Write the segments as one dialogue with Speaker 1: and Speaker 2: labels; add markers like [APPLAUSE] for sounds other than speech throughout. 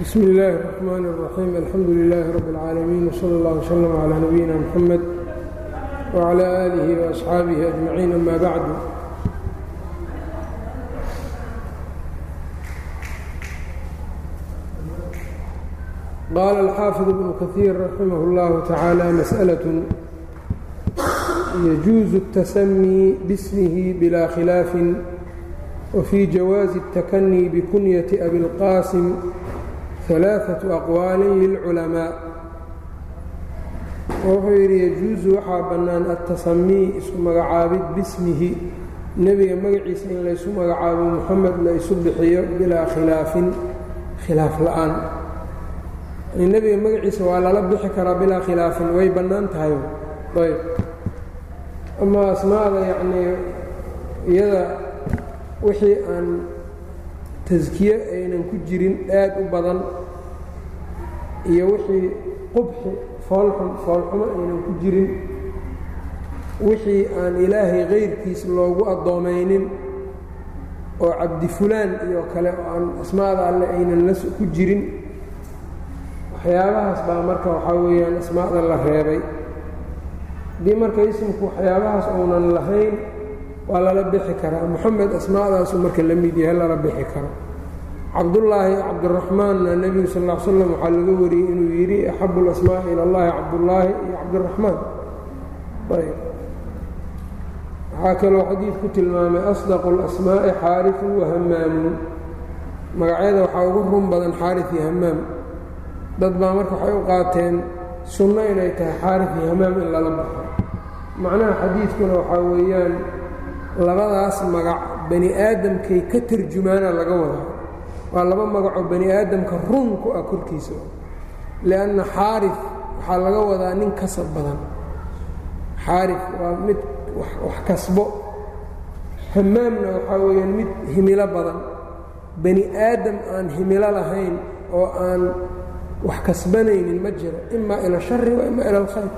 Speaker 1: bsm اllaahi الرحmn الرaxيim alxamdu لilaahi rab اlcaalamiin wslى اllah wslm عlى nabiyina mxamed wعlى آlihi وaصxaabihi أجmaciin ama bacdu qaala alxaafiظ bnu kahiir raximah اllahu tacaalى masأlaة yajuuzu الtasamii bsmihi bila khilaafin wfii jawaazi الtakanii bkunyati abi اlqaasim alaaatu aqwaalin lilculamaa wuxuu yidhi yajuusu waxaa bannaan attasamii isku magacaabid bismihi nebiga magaciisa in laysu magacaabo muxamed la isu bixiyo bilaa khilaafin khilaaf la'aan nebiga magaciisa waa lala bixi karaa bilaa khilaafin way bannaan tahay ayb ama asmaada yacnii iyada wixii aan taskiye aynan ku jirin aad u badan iyo wixii qubxi foolxun foolxumo aynan ku jirin. Wixii aan ilaahay kayrkiis loogu addoomaynin oo cabdi fulaan iyo kale oo aan asmaada alle aynan la ku jirin. Waxyaabahaas baa marka waxaa weeyaan asmaada la reebay. Haddii marka ismku waxyaabahaas uunan lahayn waa lala bixi karaa. Moxamed asmaadaasu marka la mid yahay lala bixi karo. Cabdullaahi cabdiraxmaanna nebigu sal l slam waxaa laga wariyey inuu yidhi axabu lasmaa ila allahi cabdullaahi iyo cabdiraxmaan waxaa kaloo xadiidku tilmaamay asdaqu اlasmaa'i xaariu wa hamaamu magacyada waxaa ugu run badan xaari iyo hamaam dad baa marka waxay u qaateen sunno inay tahay xaari iyo hamaam in lala baxo. Macnaha xadiidkuna waxaa weeyaan labadaas magac bani aadamkay ka tarjumaana laga wadaa waa laba magacoo bani aadamka run ku ah korkiisa. Lianna xaarif waxaa laga wadaa nin kasab badan. Xaarif waa mid wax kasbo. Hamaamna waxaa weeyaan mid himilo badan. Bani aadam aan himilo lahayn oo aan wax kasbanaynin ma jiro imaa ila shari wa imaa ila alkhayr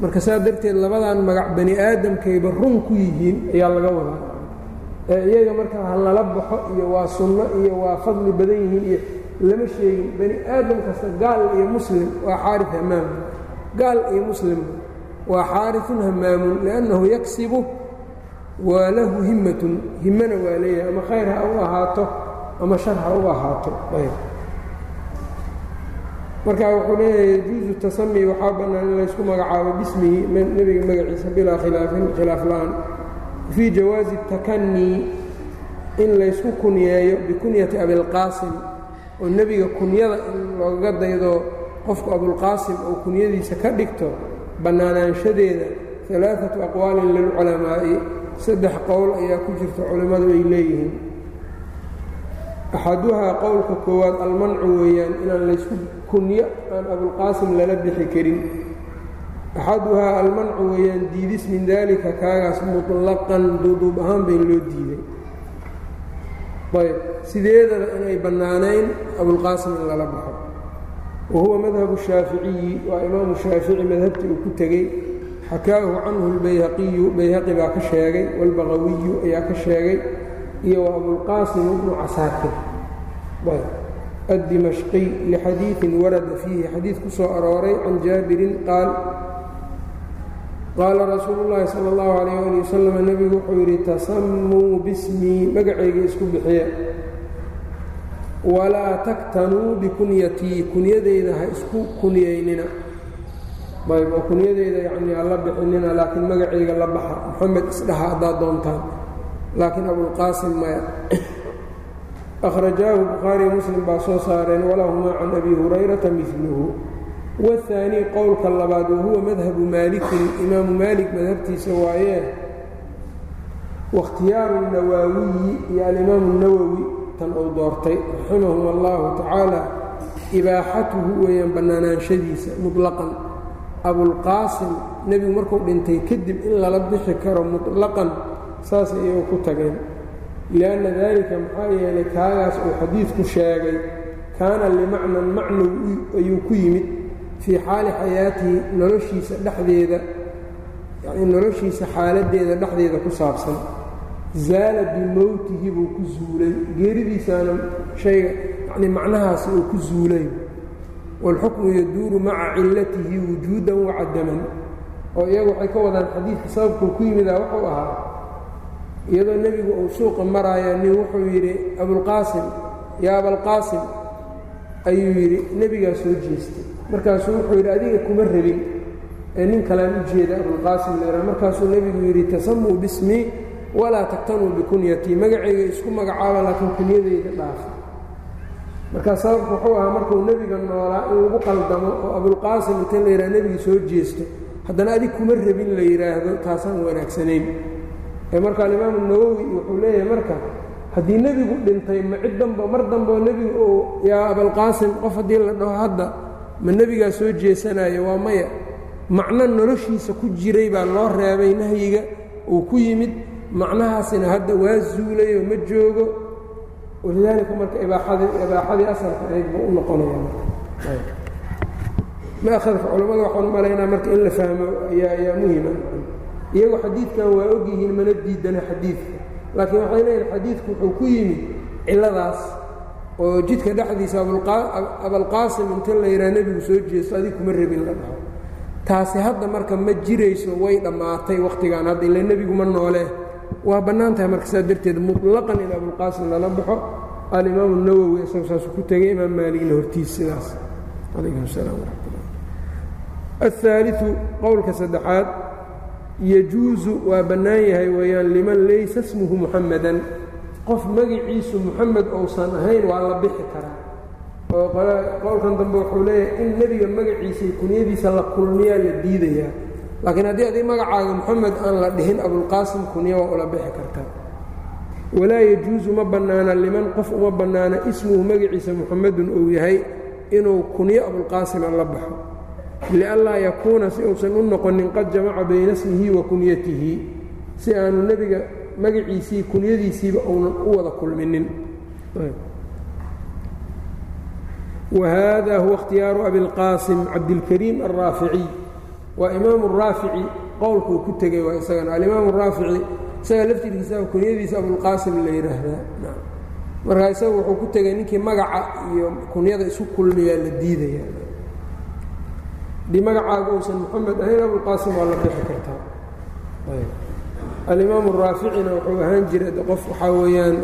Speaker 1: marka saa darteed labadan magac bani aadamkayba run ku yihiin ayaa laga wadaa. Ee iyaga marka ha lala baxo iyo waa sunno iyo waa fadli badan yihiin iyo lama sheegin bani aadam kasta gaal iyo muslim waa xaari hamaam gaal iyo muslimba waa xaariun hamaamun liannahu yaksibu waa lahu himmatun. Himmana waa leeyahay ama khayr ha u ahaato ama shar ha u ahaato marka wuxuu leeyahay yajuusu tasami waxaa bannaan in laysku magacaabo bismihi nebiga magaciisa bilaa khilaafin khilaaf la'aan. Fii jawaazi takanii in laysku kunyeeyo bikunyati abilqaasim oo nebiga kunyada in loogaga daydo qofku abulqaasim oo kunyadiisa ka dhigto bannaanaanshadeeda alaaatu aqwaalin lilculamaa'i saddex qowl ayaa ku jirta culimmadu ay leeyihiin axaduhaa qowlka koowaad almancu weeyaan inaan laysku kunyo aan abulqaasim lala bixi karin. Axaduhaa almancu weeyaan diidis min daalika kaagaas mutlaqan duuduub ahaan bay loo diiday. Ayb sideedaba inay bannaanayn abulqaasim in lala baxo. Wahuwa madhabu shaaficiyi waa imaamu shaafici madhabtii uu ku tegey. Xakaahu canhu lbayhaqiyu bayhaqi baa ka sheegay waalbaqawiyu ayaa ka sheegay iyo abulqaasim bnu casaakir. Addimashqiy lixadiiثin warada fiihi xadiid ku soo arooray can jaabirin qaal qaala rasuulu llaahi sala اllahu alayh ali wasalam nebigu wuxuu yidhi tasamuu bismii magacayga isku bixiya walaa taktanuu bikunyatii kunyadeyda ha isku kunyaynina. Ayb oo kunyadeyda yanii hala bixinina laakiin magacayga la baxa. Moxamed isdhaha haddaad doontaan laakiin abulqaasim maya akhrajaahu bukhaariy muslim baa soo saareen walahumaa can abi hurayrata miluhu wahaanii qowlka labaad wahuwa madhabu maalikin imaamu maalik madhabtiisa waayee wakhtiyaaru nawaawiyi iyo alimaamu nawowi tan uu doortay raximahum allahu tacaala ibaaxatuhu weeyaan bannaanaanshadiisa muطlaqan abulqaasim nebigu markuu dhintay kadib in lala bixi karo muطlaqan saas ayuu ku tageen. Lianna daalika maxaa yeelay kaagaas uu xadiidku sheegay kaana limacnan macnow ayuu ku yimid fii xaali xayaatihi noloshiisa dhexdeeda yacnii noloshiisa xaaladdeeda dhexdeeda ku saabsan. Zaala bimowtihi buu ku zuulay. Geeridiisaana shayga yacnii macnahaasi uu ku zuulay. Wاlxukmu yaduuru maca cilatihi wujuudan wacadaman oo iyagu waxay ka wadaan xadiidka sababkuu ku yimidaa wuxuu ahaa iyadoo nebigu uu suuqa maraayo nin wuxuu yidhi abulqaasim yaa abalqaasim ayuu yidhi nebigaa soo jeestay. Markaasuu wuxuu yidhi adiga kuma rabin. Ee nin kalaan u jeeda abulqaasim leera markaasuu nebigu yidhi tasamuu bismii walaa taktanuu bikunyatii magacayga isku magacaaba laakiin kunyadayda dhaafa. Markaa sababku wuxuu ahaa markuu nebiga noolaa in lagu qaldamo oo abulqaasim inta la yidhaha nebiga soo jeesto. Haddana adig kuma rabin la yidhaahdo taasaan wanaagsanayn marka alimaamu nawowi wuxuu leeyahay marka haddii nebigu dhintay ma cid danbo mar dambeo nebigu uu yaa abalqaasim qof haddii la dhaho hadda ma nebigaa soo jeesanayo waa maya. Macno noloshiisa ku jiray baa loo reebay nahyiga uu ku yimid. Macnahaasina hadda waa zuulayoo ma joogo. Walidaalika marka ibaaxadii asalka buu u noqonaya maahadka culammada waxaan u malaynaa marka in la fahmo ayaa muhima iyagu xadiidkan waa ogyihiin mana diidana xadiidka. Laakiin waxay leeyihiin xadiidku wuxuu ku yimid cilladaas oo jidka dhexdiisa abalqaasim inta la yidhaha nebigu soo jeesto adigu kuma rabin la dhaho. Taasi hadda marka ma jirayso way dhammaatay wakhtigaan hadda ilaa nebigu ma noolee. Waa bannaan tahay marka saa darteed mutlaqan in abulqaasim lala baxo. Alimaamu nawowi isagu saasu ku tegay imaam maaligna hortiis sidaas. Alaykum salaam waraxmat ullah qowlka saddexaad yajuusu waa bannaan yahay weeyaan liman laysa smuhu muxamadan qof magiciisu muxamed ousan ahayn waa la bixi karaa. Oo qowlkan dambe wuxuu leeyahay in nebiga magaciisa iyo kunyadiisa la kulmiyaa la diidayaa. Laakiin haddii adig magacaaga moxamed aan la dhihin abulqaasim kunya waa ula bixi kartaa. Walaa yajuusu ma bannaana liman qof uma bannaana ismuhu magaciisa muxamedun uu yahay inuu kunyo abulqaasima la baxo lianlaa yakuuna si uusan u noqonin qad jamaca bayna smihi wa kunyatihi si aanu nebiga magaciisii kunyadiisiiba uunan u wada kulminin whada huwa ikhtiyaaru abilqaasim cabdilkariim alraaficiy waa imaamu raafici qowlkuu ku tegey waa isagana alimaamu raafici isaga laftirkiisa kunyadiisa abulqaasim la yidhaahdaa markaa isagu wuxuu ku tegey ninkii magaca iyo kunyada isu kulmiyaa la diidaya magacaaga uusan moxamed ahayn abulqaasim waa la bixi kartaa. Alimaamu raaficina wuxuu ahaan jiray qof waxaa weeyaan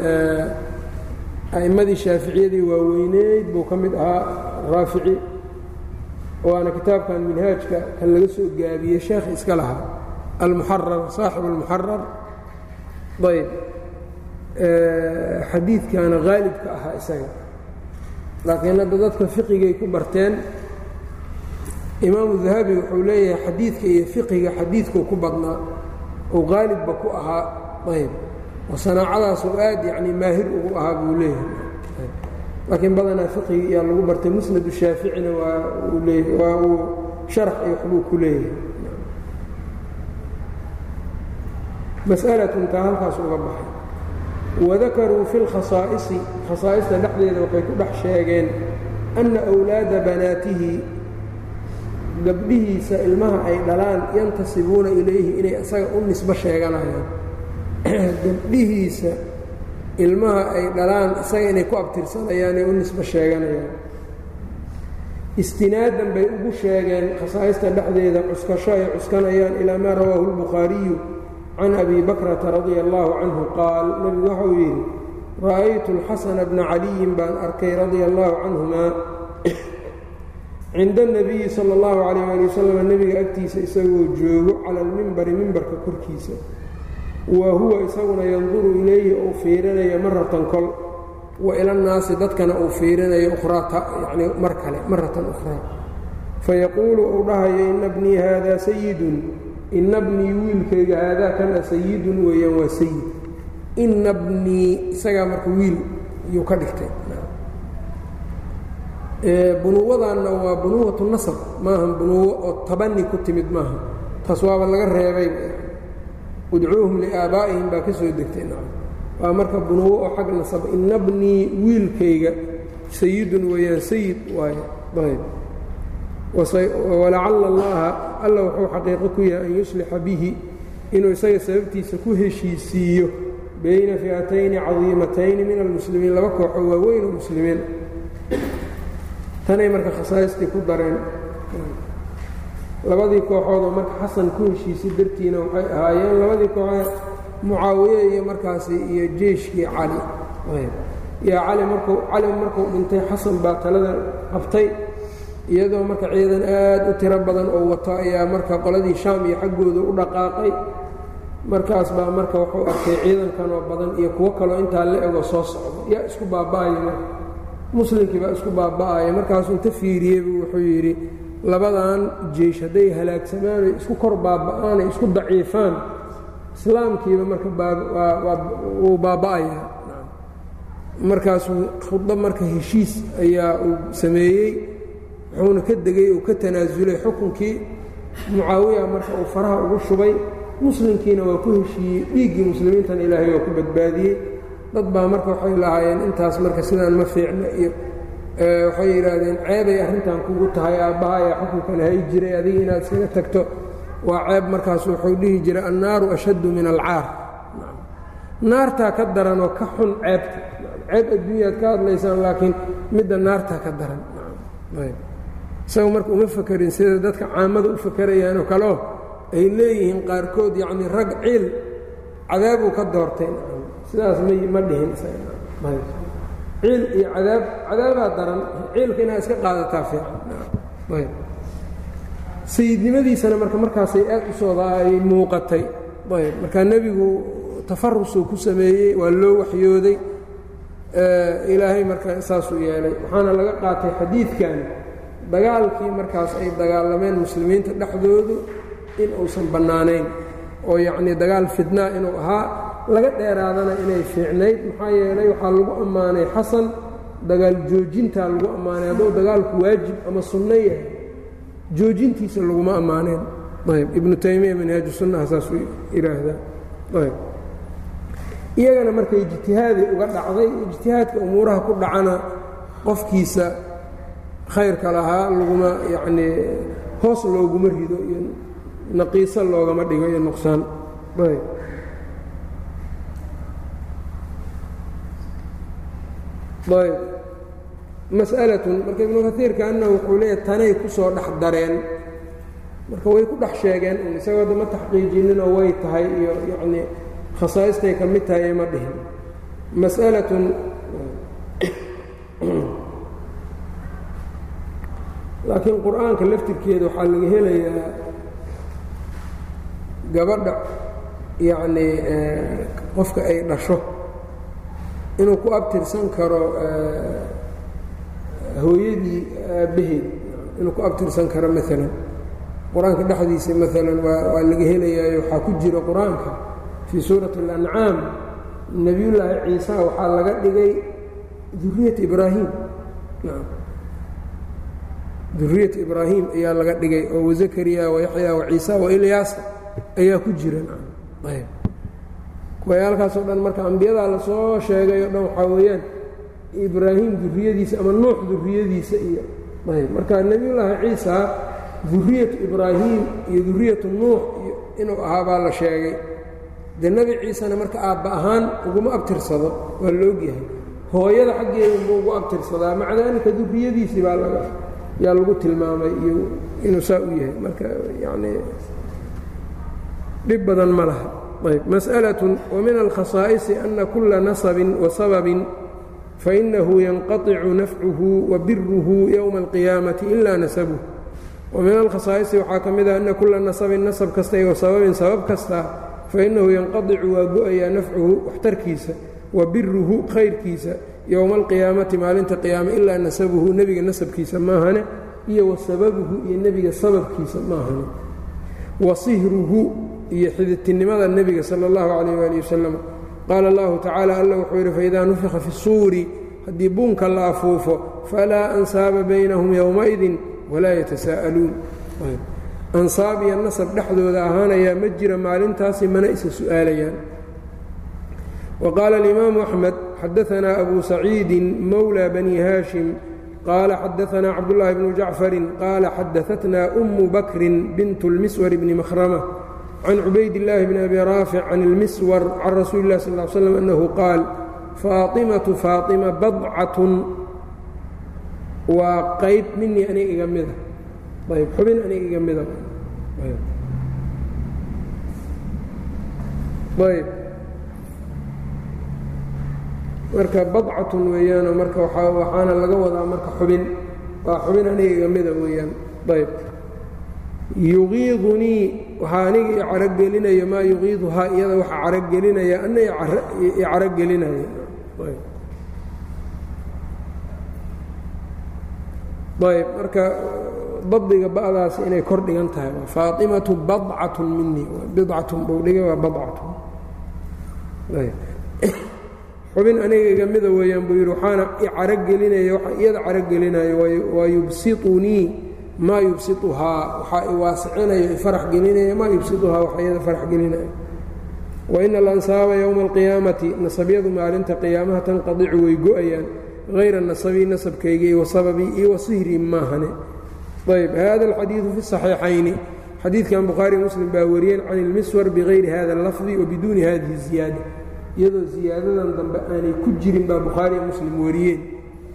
Speaker 1: a'immadii shaaficiyadii waaweyneyd buu ka mid ahaa raafici waana kitaabkan minhaajka kan laga soo gaabiyey sheekh iska lahaa almuxarar saaxib almuxarar ayb. Xadiidkana haalibka ahaa isaga. Laakiin hadda dadka fiqigay ku barteen imaamu dahabi wuxuu leeyahay xadiidka iyo fiqiga xadiidkuu ku badnaa oo haalibba ku ahaa. Ayb oo sanaacadaasuu aad yacni maahir ugu ahaa buu leeyahay. Laakiin badanaa fiqiga iyaa lagu bartay musnadu shaaficina waa uu leey waa uu sharax iyo waxbuu ku leeyahay. Mas'alatun taa halkaas uga baxay. Wadakaruu fi lkhasaa'isi khasaa'ista dhexdeeda waxay ku dhex sheegeen anna wlaada banaatihi gabdhihiisa ilmaha ay dhalaan yantasibuuna ilayhi inay isaga u nisbo sheeganayaan. [CLEARS THROAT] Gabdhihiisa ilmaha ay dhalaan isaga inay ku abtirsanayaan ay u nisbo sheeganayaan. Istinaadan bay ugu sheegeen khasaa'ista dhexdeeda cuskasho ay cuskanayaan ilaa maa rawaahu اlbukhaariyu can abi bakrata radia allahu canhu qaal nebigu waxau yidhi ra'aytu اlxasana bna caliyin baan arkay radia allahu canhumaa cinda اnabiyi sala اllahu calayh ali wasalam nebiga agtiisa isagoo joogo cala almimbari mimbarka korkiisa. Wa huwa isaguna yanduru ilayhi uu fiirinayo maratan kol. Wa ilannaasi dadkana uu fiirinayo yani mar kale maratan ukhraa. Fayaquulu uu dhahayo ina bnii haadaa sayidun ina bnii wiilkayga haadaa kana sayidun weeyaan waa sayid ina bnii isagaa marka wiil iyuu ka dhigtay bunuwadanna waa bunuwatu nasab. Maaha bunuwo oo tabani ku timid maaha. Taas waaba laga reebay. Udcuuhum liaabaa'ihim baa ka soo degtay waa marka bunuwo oo xag nasab. Ina wiilkayga sayidun weeyaan sayid waaye. Ayb walacala allaha alla wuxuu xaqiiqo ku yahay an yuslixa bihi inuu isaga sababtiisa ku heshiisiiyo bayna fi'atayni cadiimatayni min almuslimiin laba kooxoo waaweyn oo muslimiin tanay marka khasaaistii ku dareen labadii kooxoodoo marka xasan ku heshiisay dartiina waxay ahaayeen labadii kooxood mucaawiye iyo markaasi iyo jeeshkii cali. Yaa cali markuu cali markuu dhintay xasan baa talada qabtay iyadoo marka ciidan aad u tiro badan oo wato ayaa marka qoladii shaam iyo xaggooda u dhaqaaqay. Markaas baa marka wuxuu arkay ciidankan oo badan iyo kuwo kaloo intaa la ego soo socdo yaa isku baaba'aya marka muslimkii baa isku baaba'aya markaasuu inta fiiriyeybu wuxuu yidhi labadan jeish hadday halaagsamaanay isku kor baaba'aanay isku daciifaan islaamkiiba marka wuu baaba'aya markaasuu khudba marka heshiis ayaa uu sameeyey wuxuuna ka degay uu ka tanaasulay xukunkii. Mucaawiya marka uu faraha ugu shubay muslimkiina waa ku heshiiyey dhiiggii muslimiintana ilaahay waa ku badbaadiyey dad baa marka waxay lahaayeen intaas marka sidaan ma fiicno iyo waxay yidhaahdeen ceebay arrintan kugu tahay aabbahayaa xukunkan hay jiray adiga inaad iskaga tagto. Waa ceeb markaas wuxuu dhihi jiray annaaru ashaddu min alcaar. Naartaa ka daran oo ka xun ceebta. Ceeb adduunyaad ka hadlaysaan laakiin midda naartaa ka daran. Isaga marka uma fakerin sida dadka caamada u fakerayaanoo kaleo ay leeyihiin qaarkood yacnii rag ciil cadaabuu ka doortay sidaas m ma dhihin ciil iyo cadaab cadaabaa daran. Ciilka inaad iska qaadataa fiican. Sayidnimadiisana marka markaasay aad u soodaay muuqatay. Ayb markaa nebigu tafarusuu ku sameeyey waa loo waxyooday. Ilaahay marka saasuu yeelay. Waxaana laga qaatay xadiidkan. Dagaalkii markaas ay dagaalameen muslimiinta dhexdoodu in uusan bannaanayn. Oo yacnii dagaal fidnaa inuu ahaa laga dheeraadana inay fiicnayd. Maxaa yeelay waxaa lagu ammaanay xasan dagaal joojintaa lagu ammaanay. Hadduu dagaalku waajib ama sunno yahay joojintiisa laguma ammaaneen. Ayb ibnu taymiya minhaaju sunnaha saasuu yidhaahdaa. Ayb. Iyagana marka ijtihaaday uga dhacday ijtihaadka umuuraha ku dhacana qofkiisa khayrka lahaa laguma yacnii hoos looguma rido iyo naqiiso loogama dhigo iyo nuqsaan. Ayb ayb. Mas'alatun marka ibnu kaiirka annahu wuxuu leeyahy tanay ku soo dhex dareen. Marka way ku dhex sheegeen isagoo dama taxqiijinninoo way tahay iyo yacnii khasaa'istay ka mid tahay ma dhihin. Mas'alatun [CLEARS THROAT] laakiin qur'aanka laftirkeeda waxaa laga helayaa gabadha yacnii qofka ay dhasho inuu ku abtirsan karo hooyadii aabbaheed inuu ku abtirsan karo maalan qur'aanka dhexdiisa maalan waa laga helayaayo waxaa ku jira qur'aanka fii suurati اlancaam nebiyullaahi ciisa waxaa laga dhigay duriyat ibraahim. Duriyat ibraahim ayaa laga dhigay oo wazakariya wayaxya waciisa wailyaasa ayaa ku jira. Ayb kuwayaalkaasoo dhan marka ambiyadaa la soo sheegay oo dhan waxaa weeyaan ibraahim duriyadiisa ama nuux duriyadiisa iyo ayb marka nebiyullaahi ciisa duriyatu ibraahim iyo duriyatu nuux iyo inuu ahaa baa la sheegay. Dee nebi ciisena marka aabba ahaan uguma abtirsado waa la ogyahay hooyada xaggeeda buu ugu abtirsadaa. Maca daalika duriyadiisii baa laga yaa lagu tilmaamay iyo inuu saa u yahay. Marka yacnii dhib badan ma laha masأlaة وmin alkhaصaa'صi أna kula naصbin وasababin fainahu yanqaطicu nafcuhu wabiruhu yowma اlqiyaamaةi ila nasabuh وmin alkhasaa'صi waxaa ka mid ah ana kula nasabin nasab kasta iyo sababin sabab kasta fainahu yanqaطicu waa go-ayaa nafcuhu waxtarkiisa wa biruhu khayrkiisa yowma alqiyaamati maalinta qiyaame ilaa nasabuhu nebiga nasabkiisa maahane iyo wa sababuhu iyo nebiga sababkiisa maahane wa sihruhu iyo xididtinimada nebiga sala allahu calayh waali wasalam qaala allahu tacaala alla wuxuu yidhi faidaa nufika fi suuri haddii buunka la afuufo falaa ansaaba baynahum yowmaidin walaa yatasaa'aluun ansaab iyo nasab dhexdooda ahaanayaa ma jira maalintaasi mana isa su'aalayaan. Wa qaala alimaamu axmed xadaanaa abu saciidin mowla bani haashim. Qaala xadaanaa cabdullaahi bnu jacfarin. Qaala xadaatnaa ummu bakrin bintu lmiswar bni mahrama can cubaydillaahi bni abi raafic can ilmiswar can rasuuli اlah sal l slam annahu qaal faatimatu faatima badcatun waa qayb minii aniga iga mida. Ayb xubin aniga iga mida. Ayb. Marka badcatun weeyaanoo marka waxaana laga wadaa marka xubin. Waa xubin aniga iga mida weeyaan. Ayb yuqiidunii waxaa aniga i maa yuqiiduhaa iyada waxa carogelinaya ana i ayb. Marka dabdiga ba'daasi inay kor dhigan tahay. Faatimatu badcatun minii bidcatun buu dhigay waa badcatun [COUGHS] xubin aniga iga mida weeyaan buu yidhi waxaana i carogelinaya waxa iyada carogelinayo waa yubsitunii maa yubsituhaa waxaa i farax gelinaya maa yubsituhaa waxa iyada farax gelinaya. Waina alansaaba yowma alqiyaamati nasabyadu maalinta qiyaamaha tanqadicu way go'ayaan hayra nasabii nasabkaygii wa sababii sihrii maahane. Ayb hada alxadiidu fi saxiixayni. Xadiidkan bukhaari muslim baa wariyeen can ilmiswar bigayri hada allafdi wa biduuni ziyaada. Iyadoo ziyaadadan dambe aanay ku jirin baa bukhaariiyo muslim wariyeen.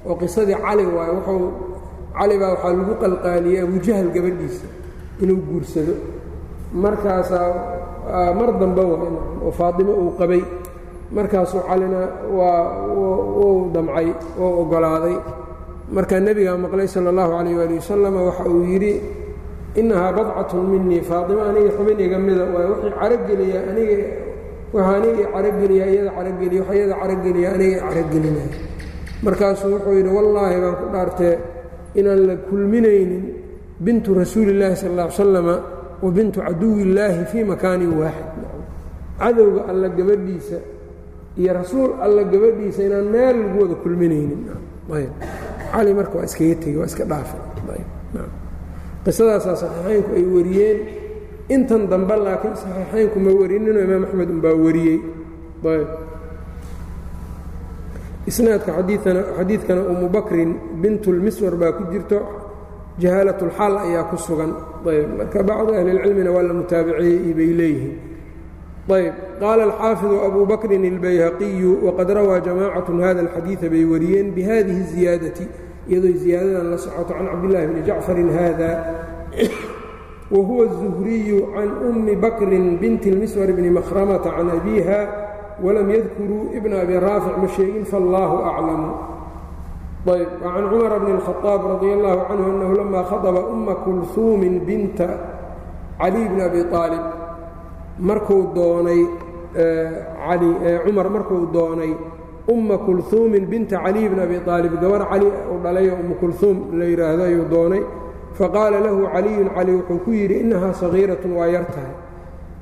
Speaker 1: Oo qisadii cali waayo wuxuu cali baa waxaa lagu qalqaaliyey abujahal gabadhiisa inuu guursado. Markaasaa mar dambe oo faatimo uu qabay. Markaasuu calina waa wuu damcay oo oggolaaday markaa nebigaa maqlay sala allahu calayh waali wasalam waxa uu yidhi innahaa badcatun minii faatimo aniga xubin mida. Waay wixii carogeliya aniga waxa aniga i carogeliya iyada carogeliya waxa iyada carogeliya aniga i carogelinaya markaasuu wuxuu yidhi wallaahi baan ku dhaartee inaan la kulminaynin bintu rasuuli illaahi sal ly slama wa bintu caduwillaahi fii makaanin waaxid. Cadowga alla gabadhiisa iyo rasuul alla gabadhiisa inaan meel lagu wada kulminaynin. Cali marka waa iskaga tegey waa iska dhaafay. Qisadaasaa saxiixaynku ay wariyeen. Intan dambe laakiin saxiixaynku ma warininoo imaam axmed unbaa wariyey isnaadka xadiidkana umu bakrin bintulmiswar baa ku jirto jahaalatulxaal ayaa ku sugan ayb marka bacdu ahlilcilmina waa la mutaabiceeyey bay leeyihiin ayb qaala alxaafidu abu bakrin اlbayhaqiyu waqad rawaa jamaacatu hada alxadiida bay wariyeen bihadihi الziyaadati iyadoo ziyaadadan la socoto can cabdillahi bni jacfarin hada wa huwa الzuhriyu can ummi bakrin binti اlmiswar bni makhramata can abiha wlam yadkuruu ibna abi raafic ma sheegin faallaahu aclamu ayb can cumara bni اlkhaaab radi allahu canhu annahu lama khadaba umma kulhuumin binta caliy bni abi aalib markuu doonay cumar markuu doonay umma kulhuumin binta caliy bni abi aalib gabar cali uu dhalayo ummu kulhuum la yidhaahdo ayuu doonay faqaala lahu caliyun cali wuxuu ku yidhi innahaa sagiiratun waa yar tahay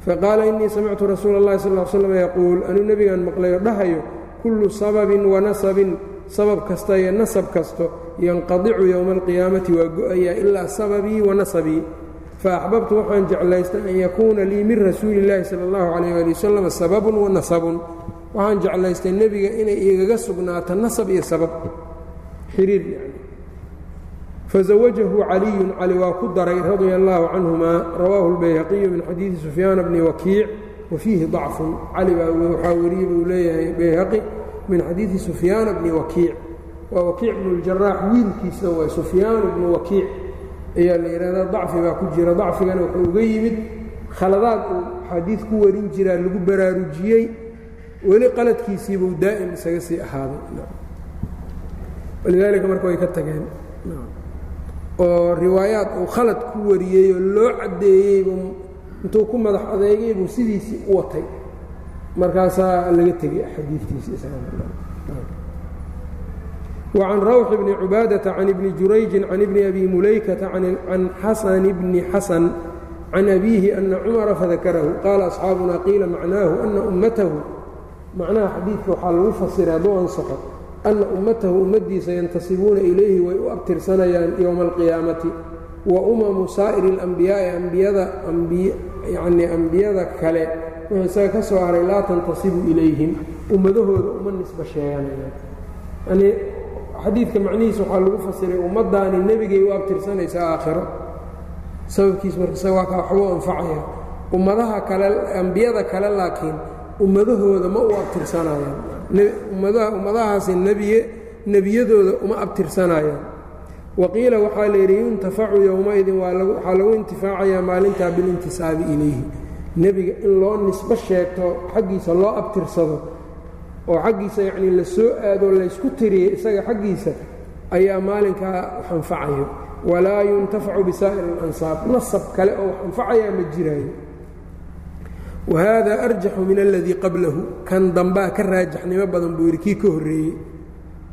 Speaker 1: faqaala inii samictu rasuula اllahi sal ly slam yaquul anuu nebigan maqlayo dhahayo kullu sababin wanasabin sabab kasta iyo nasab kasto yanqadicu yowma alqiyaamati waa go'ayaa ilaa sababii wanasabii faaxbabtu waxaan jeclaystay an yakuuna lii min rasuuli rasuuliillaahi sala allahu calayh ali wasalam sababun wa waxaan jeclaystay nebiga inay igaga sugnaato nasab iyo sabab xiriir yani fazawajahu caliyun cali waa ku daray radia allaahu canhuma rawaahu اlbayhaqiyu min xadiidi sufyaana bni wakiic wa dacfun cali baa waxaa wariyey buu leeyahay bayhaqi min xadiidi sufyaana bni wakiic waa wakiic bnu اljaraax wiilkiisa waa sufyaanu bnu wakiic ayaa la yidhahdaa dacfi baa ku jira dacfigana wuxuu uga yimid khaladaad uu xadiid ku warin jiraa lagu baraarujiyey weli qaladkiisiibuu daa'im isaga sii ahaaday walidaalika marka way ka tageen oo riwaayaad uu khalad ku wariyey oo loo caddeeyeybuu intuu ku madax adeegay buu sidiisii u watay. Markaasaa laga tegey xadiitiisiiwacan rawx bni cubaadata can ibni jurayjin can ibni abi mulaykata can xasan bni xasan can abiihi ana cumara fadakarahu qaala asxaabuna qiila macnaahu ana ummatahu macnaha xadiidka waxaa lagu fasiray hadduu ansaxo ana ummatahu ummadiisa yantasibuuna ilayhi way u abtirsanayaan yowma alqiyaamati wa umamu saa'iri اlambiyaa'i ambiyadayanii ambiyada kale. Wuxuu isaga ka soo haray laa tantasibu ilayhim. Ummadahooda uma nisba sheeganayaan. Yanii xadiidka macnihiisa waxaa lagu fasiray ummaddaani nebigay u abtirsanaysa aakhiro. Sababkiis markasawaa ka waxbuu anfacaya. Ummadaha kale ambiyada kale laakiin ummadahooda ma u abtirsanayaan ummadahaasi nebiye nebiyadooda uma abtirsanayaan. Waqiila waxaa layidhi yuntafacu yowmaidin waxaa lagu intifaacayaa maalintaa bilintisaabi ilayhi. Nebiga in loo nisbo sheegto xaggiisa loo abtirsado oo xaggiisa yacnii la soo aadoo laysku tiriyey isaga xaggiisa ayaa maalinkaa wax anfacayo walaa yuntafacu bisaa'ir اlansaab nasab kale oo wax anfacayaa ma jiraayo wahada arjaxu min aladii qablahu kan dambaa ka raajaxnimo badan buu yidhi kii ka horreeyey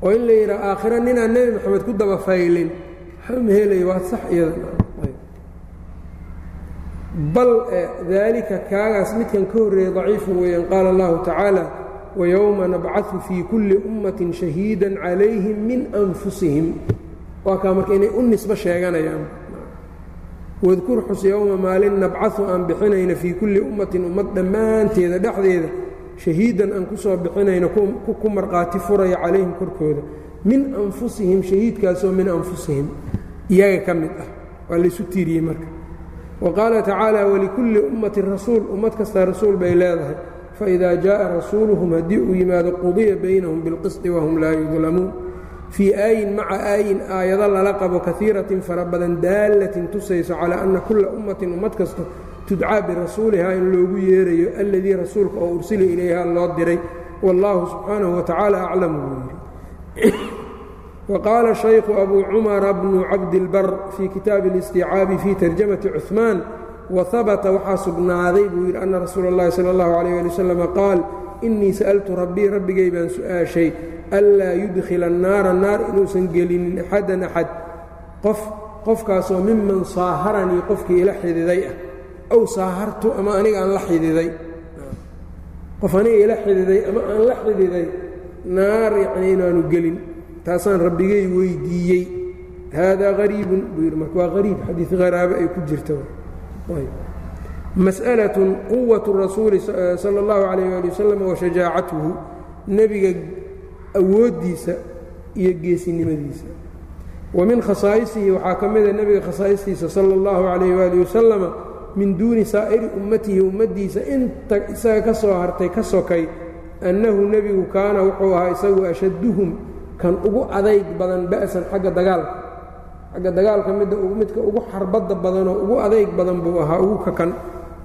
Speaker 1: oo in la yidhaha aakhira ninaan nebi moxamed ku daba faylin ma helaya waa sax iyadabal daalika kaagaas midkan ka horreeyey daciifu weeyaan qaala allahu tacaala wayowma nabcaثu fii kulli ummatin shahiida calayhim min anfusihim waa kaa marka inay u nisbo sheeganayaan wadkur xus yowma maalin nabcahu aan bixinayna fii kulli ummatin ummad dhammaanteeda dhexdeeda shahiidan aan ku soo bixinayna ku marqaati furaya calayhim korkooda. Min anfusihim shahiidkaasoo min anfusihim. Iyaga ka mid ah. Waa laysu tiiriyey marka. Wa qaala tacaala walikulli ummatin rasuul. Ummad kastaa rasuul bay leedahay. Faidaa jaءa rasuuluhum haddii uu yimaado qudiya baynahum bilqisطi wahum laa yudlamuun fii aayin maca aayin aayado lala qabo kaiiratin fara badan daalatin tusayso calaa anna kulla ummatin ummad kasta tudcaa birasuulihaa in loogu yeerayo alladii rasuulka oo ursila ilayha loo diray wallaahu subxaanahu watacaala aclamu buu yidhi [COUGHS] wa qaala shaykhu abuu cumara bnu cabdilbar fii kitaabi اlisticaabi fii tarjamati cuhmaan wahabata waxaa sugnaaday buu yidhi anna rasuula اllahi sala اllahu alayh ali wasalama qaal innii sa'altu rabbii rabbigay baan su'aashay anlaa yudkhila annaara naar inuusan gelinin axadan axad qof qofkaasoo miman saaharanii qofkii ila xididay ah. Ow saahartu ama aniga aan la xididay. Qof aniga ila xididay ama aan la xididay naar yacnii inaanu gelin. Taasaan rabbigay weydiiyey. Haadaa hariibun buu yidhi. Marka waa hariib xadiid haraabo ay ku jirta mas'alatun quwatu rasuuli sala اllahu calayh ali wasalam wa nebiga awooddiisa iyo geesinimadiisa. Wa min khasaa'isihi waxaa ka mida nebiga khasaa'istiisa sala اllahu calayh waali wasalama min duuni saa'iri ummatihi ummaddiisa inta isaga ka soo hartay ka sokay annahu nebigu kaana wuxuu ahaa isagu ashadduhum kan ugu adayg badan ba'san xagga dagaalka xagga dagaalka midda midka ugu xarbadda badanoo ugu adayg badan buu ahaa ugu kakan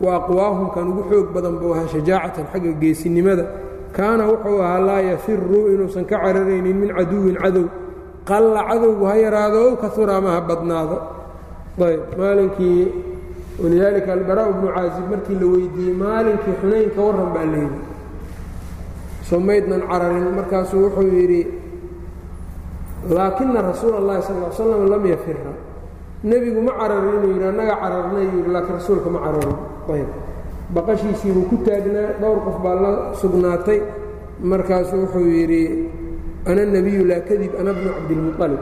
Speaker 1: wa kan ugu xoog badan buu ahaa shajaacatan xagga geesinimada. Kaana wuxuu ahaa laa yafiru inuusan ka cararaynin min caduwin cadow. Qalla cadowgu ha yaraado ow kaura ama ha badnaado. Maalinkii walidaalika albaraa bnu caazib markii la weydiiyey maalinkii xunayn ka baa layidhi somaydnan cararin markaasuu wuxuu yidhi laakina rasuula اllahi sal l slam lam yafira nebigu ma cararin inuu yidhi annaga cararnay yidhi laakiin rasuulka ma cararin baqashiisii buu ku taagnaa dhowr qof baa la sugnaatay. Markaasuu wuxuu yidhi ana nebiyu laa kadib ana bnu cabdilmuطalib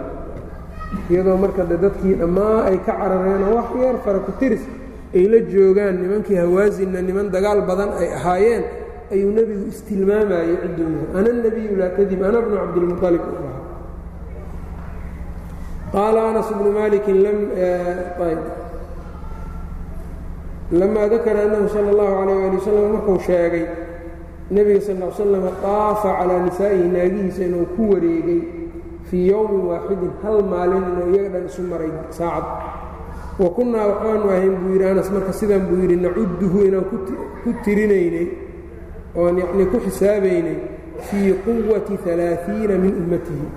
Speaker 1: iyadoo marka de dadkii dhammaa ay ka carareenoo wax yar fara ku tiris ay la joogaan nimankii hawaasinna niman dagaal badan ay ahaayeen ayuu nebigu istilmaamayey cidduu yahay ana nebiyu laa kadib ana bnu cabdilmuطalib u ahaa qaala anas bnu malikin lamaa dakara annahu sala اllahu calayh ali wasalam markuu sheegay nebiga sal l slam daafa calaa nisaa'ihi naagihiisa inuu ku wareegay fii yowmin waaxidin hal maalin inuu iyaga dhan isu maray saacad wa kunnaa waxaanu ahayn buu yidhi anas marka sidan buu yidhi nacudduhu inaan ku tirinaynay oon yacnii ku xisaabaynay fii quwati alaaiina min ummatihi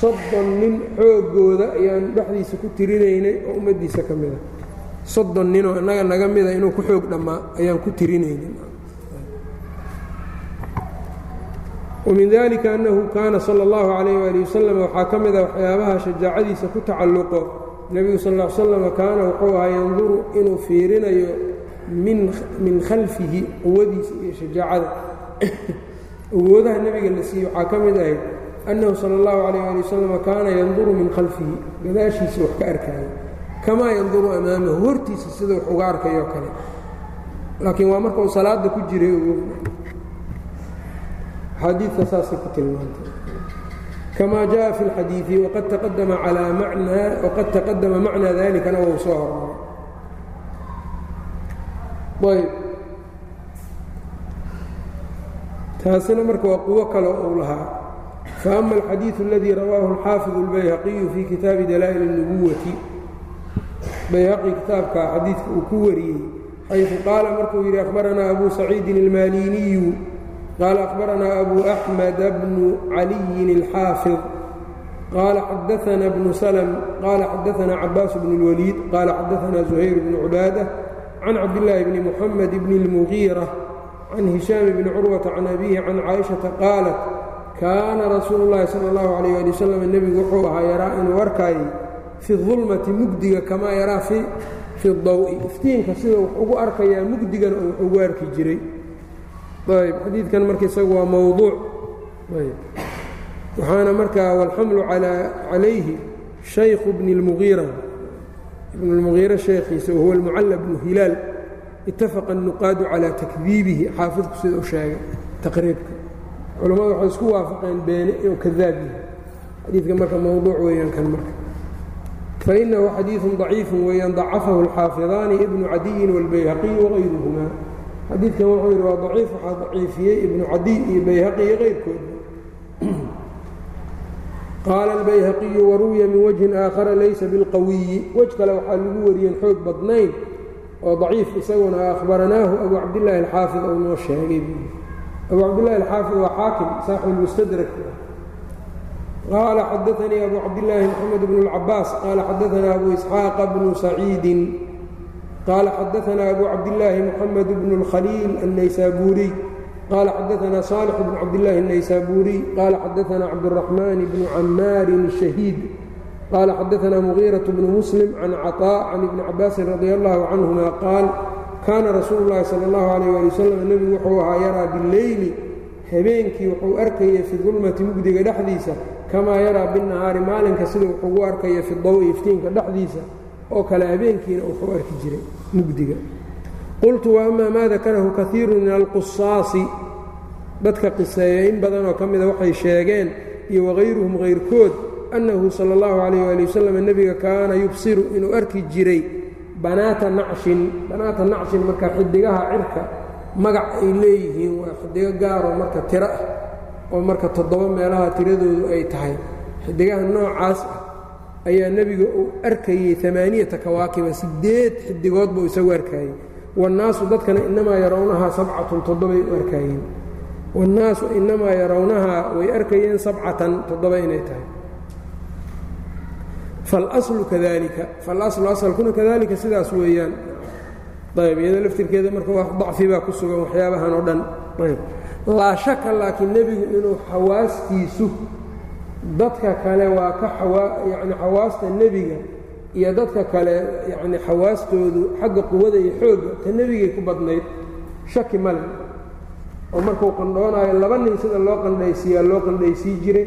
Speaker 1: soddon nin xooggooda ayaan dhexdiisa ku tirinaynay oo ummaddiisa ka mida soddon ninoo innaga naga mida inuu ku xoog dhammaa ayaan ku tirinaynay wamin dalika annahu kaana sala اllahu calayh waali wasalam waxaa ka mida waxyaabaha shajaacadiisa ku tacalluqo. Nebigu sal l slam kaana wuxuu ahaa yanduru inuu fiirinayo min khalfihi quwadiisa iyo shajaacada. [COUGHS] Awoodaha nebiga la siiyey waxaa ka mid ahayd annahu sala اllahu calayh ali wasalam kaana yanduru min khalfihi. Gadaashiisa wax ka arkaayo kamaa yanduru amaamahu hortiisa sida wax uga arkayoo kale laakiin waa marka uu salaada ku jiray axaadiidka saasay ku tilmaantay kama jaءa fi اlxadiiثi waqad taqadama calaa macnaa waqad taqadama macnaa dalikana wou soo hormaray ayb taasina marka waa quwo kale uu lahaa faama alxadiiثu اladii rawaahu اlxaafiظu اlbayhaqiyu fii kitaabi dalaa'il الnubuwati bayhaqi kitaabka xadiidka uu ku wariyey xayثu qaala markuu yidhi akhbaranaa abu saciidin اlmaliniyu qaala akhbaranaa abu أxmed bnu caliyin اlxaafiظ qaala xadaثna bnu slm qaala xadaثna cabaas bn اlwaliid qaala xadaثna زuhayr bnu cubaadة can cabdillaahi bni muxamed bni اlmugiira can hishaam bni curwata can abihi can caaishaةa qaalat kaana rasuulu اllahi salى اllahu عalيh ali wasalam nebigu wuxuu ahaa yaraa inuu arkaayay fi dulmati mugdiga kamaa yaraa fi daw'i iftiinka sida wax ugu arkayaa mugdigana oo wax ugu arki jiray ayb xadiidkan marka isagu waa mowduuc waxaana markaa walxamlu calayhi shaykhu bni اlmugiira ibn اlmugiira sheekhiisa wahuwa almucalla bnu hilaal itafaqa الnuqaadu calى takdiibihi xaafidku sida u sheegay taqriibka culammadu waxay isku waafaqeen beene inuu kadaab yahay xadiidka marka mowduuc weeyaan kan marka fainahu xadiiثu ضaciifu weeyaan dacafahu اlxaafiظaani ibnu cadiyin wاlbayhaqiy wغayruhuma xadiidkan wuxuu yidhi waa daciif waxaa daciifiyey ibnu cadiy iyo bayhaqi iyo qayrkooda qaala اlbayhaqiyu waruwiya min wajhin aakhara laysa bilqawiyi wej kale waxaa lagu wariyeen xoog badnayn oo daciif isaguna akhbaranaahu abu cabdillaahi alxaafid ou noo sheegay abu cabdillahi alxaafid waa xaakim saaxibu lmustadrak qaala xadaanii abu cabdillaahi moxamed bnu اlcabaas qaala xadaanaa abu isxaaqa bnu saciidin qaala xadaanaa abu cabdillaahi moxamed bnu اlkhaliil الnaysaabuuriy qaala xadaanaa saalix bnu cabdillaahi الnaysaabuuriy qaala xadaanaa cabdالraxmaan bnu camaarin الshahiid qaala xadaanaa mugiiraة bnu muslim can caطاء can ibni cabaasin radi allahu canهuma qaal kaana rasuulu اllahi salى اllahu عalيh ali wasalam nebigu wuxuu ahaa yaraa bileyli habeenkii wuxuu arkaya fi dulmati mugdiga dhexdiisa kamaa yaraa binnahaari maalinka sida wuxuugu arkaya fi dawi iftiinka dhexdiisa oo kale habeenkiina wuxuu arki jiray mugdiga. qultu wa amaa maa dakarahu kaiiru min alqusaasi dadka qiseeya in badanoo ka mida waxay sheegeen iyo wagayruhum kayrkood annahu sala اllahu calayh ali wasalam nebiga kaana yubsiru inuu arki jiray banaata nacshin. Banaata nacshin marka xidigaha cirka magac ay leeyihiin waa xidigo gaaroo marka tiro ah oo marka toddoba meelaha tiradoodu ay tahay xidigaha noocaas ah ayaa nebiga uu arkayey amaaniyata kawaakiba siddeed xidigood buu isagu arkayey. Wannaasu dadkana inamaa yarawnahaa sabcatun toddobay u arkayeen. Wannaasu inamaa yarawnahaa way arkayeen sabcatan toddoba inay tahay. Falaslu kadalika falaslu asalkuna kadalika sidaas weeyaan. Ayb iyada laftirkeeda marka waa dacfi baa ku sugan waxyaabahan oo dhan. Ayb laa shaka laakiin nebigu inuu xawaastiisu dadka kale waa ka yani xawaasta nebiga iyo dadka kale yani xawaastoodu xagga quwada iyo xoogga ta nebigay ku badnayd shaki male oo markuu qandhoonaayo laba nin sida loo qandhaysiiyaa loo qandhaysii jiray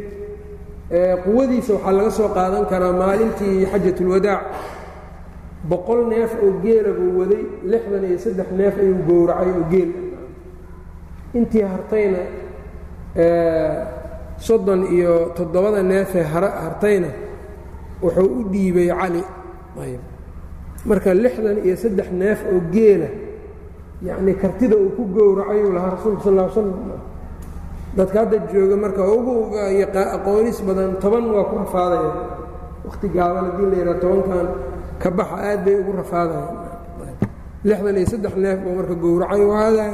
Speaker 1: quwadiisa waxaa laga soo qaadan karaa maalintii xajatulwadaac boqol neef oo geela buu waday lixdan iyo saddex neef ayuu gowracay oo geel intii hartayna soddon iyo toddobada neefee hartayna wuxuu u dhiibay cali. Marka lixdan iyo saddex neef oo geela yacnii kartida uu ku gowracayuu lahaa rasuulka sal ll slam dadka hadda jooga marka ugu aqoonis badan toban waa ku rafaadaya. Wakhti gaaban haddii la yidhaha tobankan ka baxa aad bay ugu rafaadayaan. Lixdan iyo saddex neef buu marka gowracay hada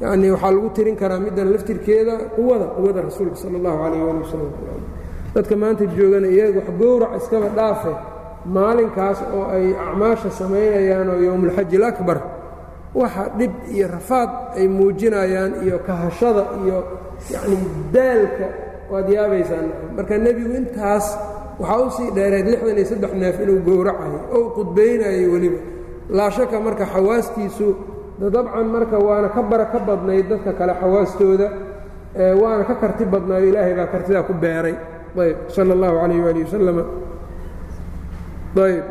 Speaker 1: yani waxaa lagu tirin karaa middan laftirkeeda quwada quwada rasuulka sala allahu calayh ali wasalam dadka maanta joogana iyaga wax gowrac iskaba dhaafe. Maalinkaas oo ay acmaasha samaynayaan oo yowmulxaji alaakbar waxa dhib iyo rafaad ay muujinayaan iyo kahashada iyo yacni daalka waad yaabaysaan. Marka nebigu intaas waxaa u sii dheereed lixdan iyo saddex neef inuu gowracayo oo qudbaynayo weliba. Laa shaka marka xawaastiisu dabcan marka waana ka bara ka badnayd dadka kale xawaastooda waana ka karti badnaayo ilaahay baa kartidaa ku beeray ayb sala اllahu calayh waali wasalama ayb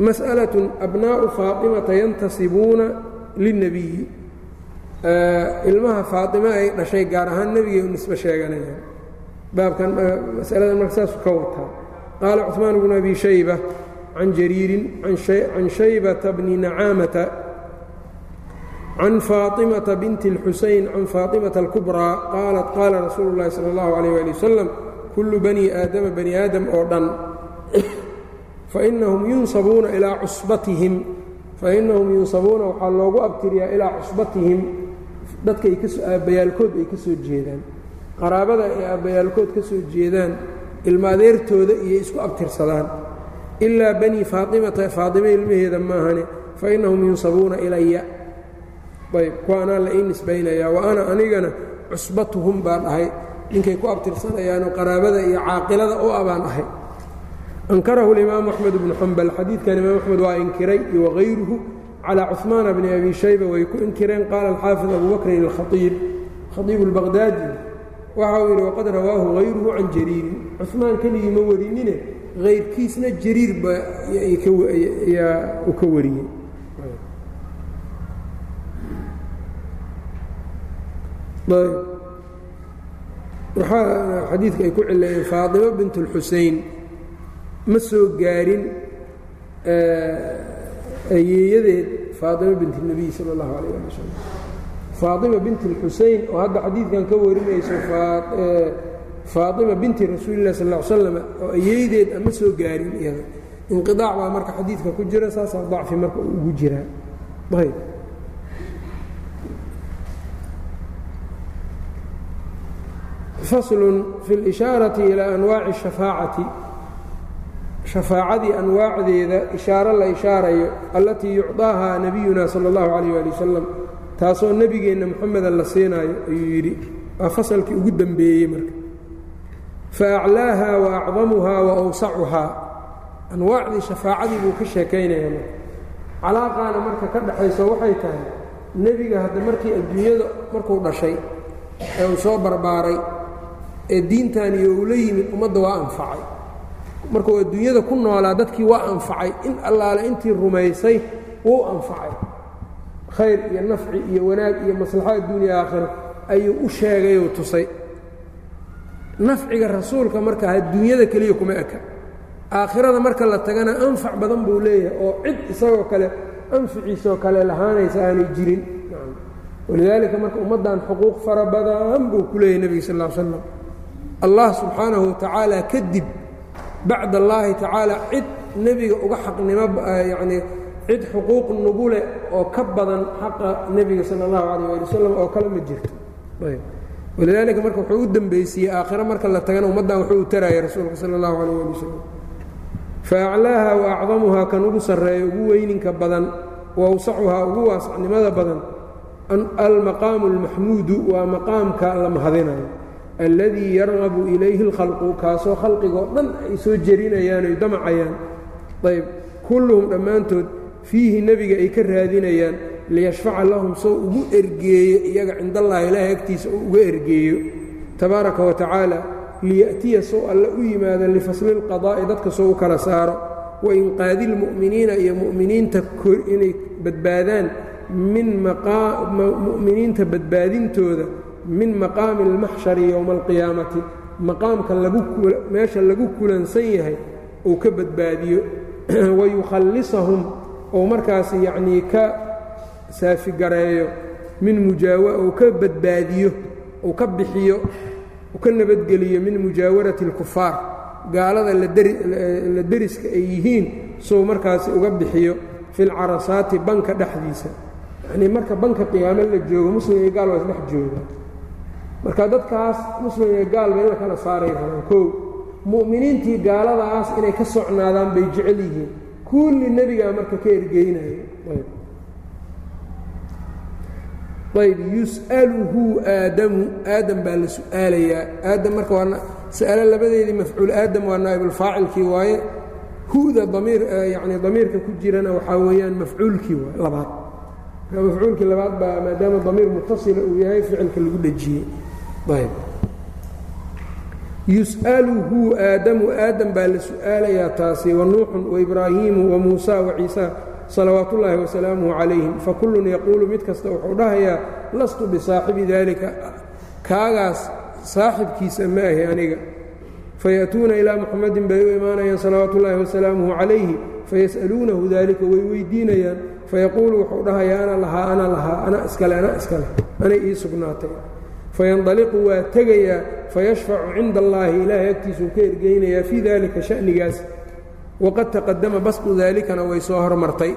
Speaker 1: masأlaة abnaaءu faaطimata yantasibuuna lلnebiyi ilmaha faaطime ay dhashay gaar ahaan nebigay u nisbe sheeganayaan baabkan masaladan marka saasu ka wataa qaala cثmaan bnu abi shayba can jariirin can shaybata bni nacaamata can faaطimata binti اlxusayn can faaطimata اlkubraa qaalat qaala rasuulu اllahi salى اllahu عalيh ali wasalam kullu bani aadama bani aadam oo dhan fainahum yunsabuuna ilaa cusbatihim fainahum yunsabuuna waxaa loogu abtiriyaa ilaa cusbatihim dadka ay kasoo aabbayaalkood ay ka soo jeedaan qaraabada ay aabbayaalkood ka soo jeedaan ilma adeertooda iyo isku abtirsadaan ilaa banii faatimata faatima ilmaheeda maahane fainahum yunsabuuna ilaya ayb kuwaanaa la ii nisbaynayaa wa ana anigana cusbatuhum baan ahay ninkay ku abtirsanayaanoo qaraabada iyo caaqilada u abaan ahay ankarahu اlimaamu axmed bnu xambal xadiidkan imaam axmed waa inkiray wagayruhu calى cuثmaana bni abi shayba way ku inkireen qaala alxaafid abu bakrin اlkhaiib khaiib اlbaqdaadi waxa uu yidhi waqad rawaahu hayruhu can jariirin cuثmaan keligii ma warinine hayrkiisna jariir baayaa uu ka wariyey waxaa xadiidka ay ku cileeyeen faaطimo bint اlxusein ma soo gaarin ayeeyadeed faaطimo bint الnebiy salى اllahu alayه ali wasalam faaطima bint اlxusein oo hadda xadiidkan ka warinayso faaطima binti rasuuli lah sal ا ly slam oo ayeeydeed ma soo gaarin iyada inqiطaac baa marka xadiidka ku jira saasaa dacfi marka ugu jiraa ayb fasl fi اlishaarai ilى anwaaci الشhafaacati shafaacadii anwaacdeeda ishaaro la ishaarayo allatii yucطaahaa nabiyuna salى اllahu عalيh ali wasalam taasoo nebigeenna moxameda la siinaayo ayuu yidhi waa fasalkii ugu dembeeyey marka faaclaaha waacdamuhaa waawsacuhaa anwaacdii shafaacadii buu ka sheekaynaya marka calaaqaana marka ka dhaxayso waxay tahay nebiga hadda markii adduunyada markuu dhashay ee uu soo barbaaray ee diintaniyo uu la yimid ummadda waa anfacay. Markuu adduunyada ku noolaa dadkii waa anfacay. In allaale intii rumaysay wuu anfacay. Khayr iyo nafci iyo wanaag iyo maslaxo adduuniya aakhira ayuu u sheegayuu tusay. Nafciga rasuulka marka adduunyada keliya kuma eka. Aakhirada marka la tagana anfac badan buu leeyahay oo cid isagoo kale anficiisoo kale lahaanaysa aanay jirin. Walidaalika marka ummaddan xuquuq fara badan buu ku leeyahy nebiga sal ll slam allah subxaanahu watacaala kadib bacd allaahi tacaala cid nebiga uga xaqnimo yacnii cid xuquuq nugu leh oo ka badan xaqa nebiga sala allahu calayh ali wasalam oo kale ma jirto. Walidaalika marka wuxuu u dembaysiiyey aakhiro marka la tagana ummaddan wuxuu u taraya rasuulka sala allahu calayh ali wasalam faaclaaha wa acdamuhaa kan ugu sarreeya ugu weyninka badan wa awsacuhaa ugu waasacnimada badan almaqaamu almaxmuudu waa maqaamka la mahadinayo alladii yargabu ilayhi اlkhalqu kaasoo khalqigoo dhan ay soo jerinayaan oy damacayaan ayb kulluhum dhammaantood fiihi nebiga ay ka raadinayaan liyashfaca lahum soo ugu ergeeyo iyaga cindallahi ilaahay agtiisa uu uga ergeeyo tabaaraka wa tacaala liya'tiya soo alle u yimaado lifasli اlqadaa'i dadka soo u kala saaro wa inqaadi اlmu'miniina iyo mu'miniinta inay badbaadaan min mu'miniinta badbaadintooda min maqaami اlmaxshari yowma alqiyaamati maqaamka meesha lagu kulansan yahay uu ka badbaadiyo [CLEARS THROAT] wayukhallisahum ou markaas yacnii ka saafigareeyo min mujaawa ou ka badbaadiyo ou ka bixiyo u ka nabadgeliyo min mujaawarati اlkufaar gaalada la deriska ay yihiin sou markaasi uga bixiyo fi lcarasaati banka dhexdiisa. Yanii marka banka qiyaamo la joogo muslim iyo gaal waa isdhex jooga marka dadkaas muslim iyo gaalba in la kala saaray rabaan kow mu'miniintii gaaladaas inay ka socnaadaan bay jecel yihiin. Kulli nebigaa marka ka ergeynaya. Ayb. Yus'aluhu aadamu aadam baa la su'aalayaa. Aadam marka waa sa'alo labadeedii mafcuul aadam waa naa'ibulfaacilkii waaye. Huda damiir yacni damiirka ku jirana waxaa weeyaan mafcuulkii labaad. Mafcuulkii labaad baa maadaama damiir mutasila uu yahay ficilka lagu dhejiyey yus'aluhu aadamu aadam baa la su'aalayaa taasi wa nuuxun waibraahiimu wa muusa wa ciisa salawaat ullaahi wasalaamuhu calayhim. Fakullun yaquulu mid kasta wuxuu dhahayaa lastu bisaaxibi daalika kaagaas saaxibkiisa ma ahi aniga. Faya'tuuna ilaa muxamadin bay u imaanayaan salawaatu ullaahi wasalaamuhu calayhi. Fayas'aluunahu daalika way weydiinayaan. Fayaquulu wuxuu dhahayaa ana lahaa ana lahaa ana iskale ana iskale anay ii sugnaatay fayandaliqu waa tegayaa fayashfacu cinda allaahi ilaahay agtiisuu ka ergeynayaa fii dalika sha'nigaas waqad taqadama basqu daalikana way soo hormartay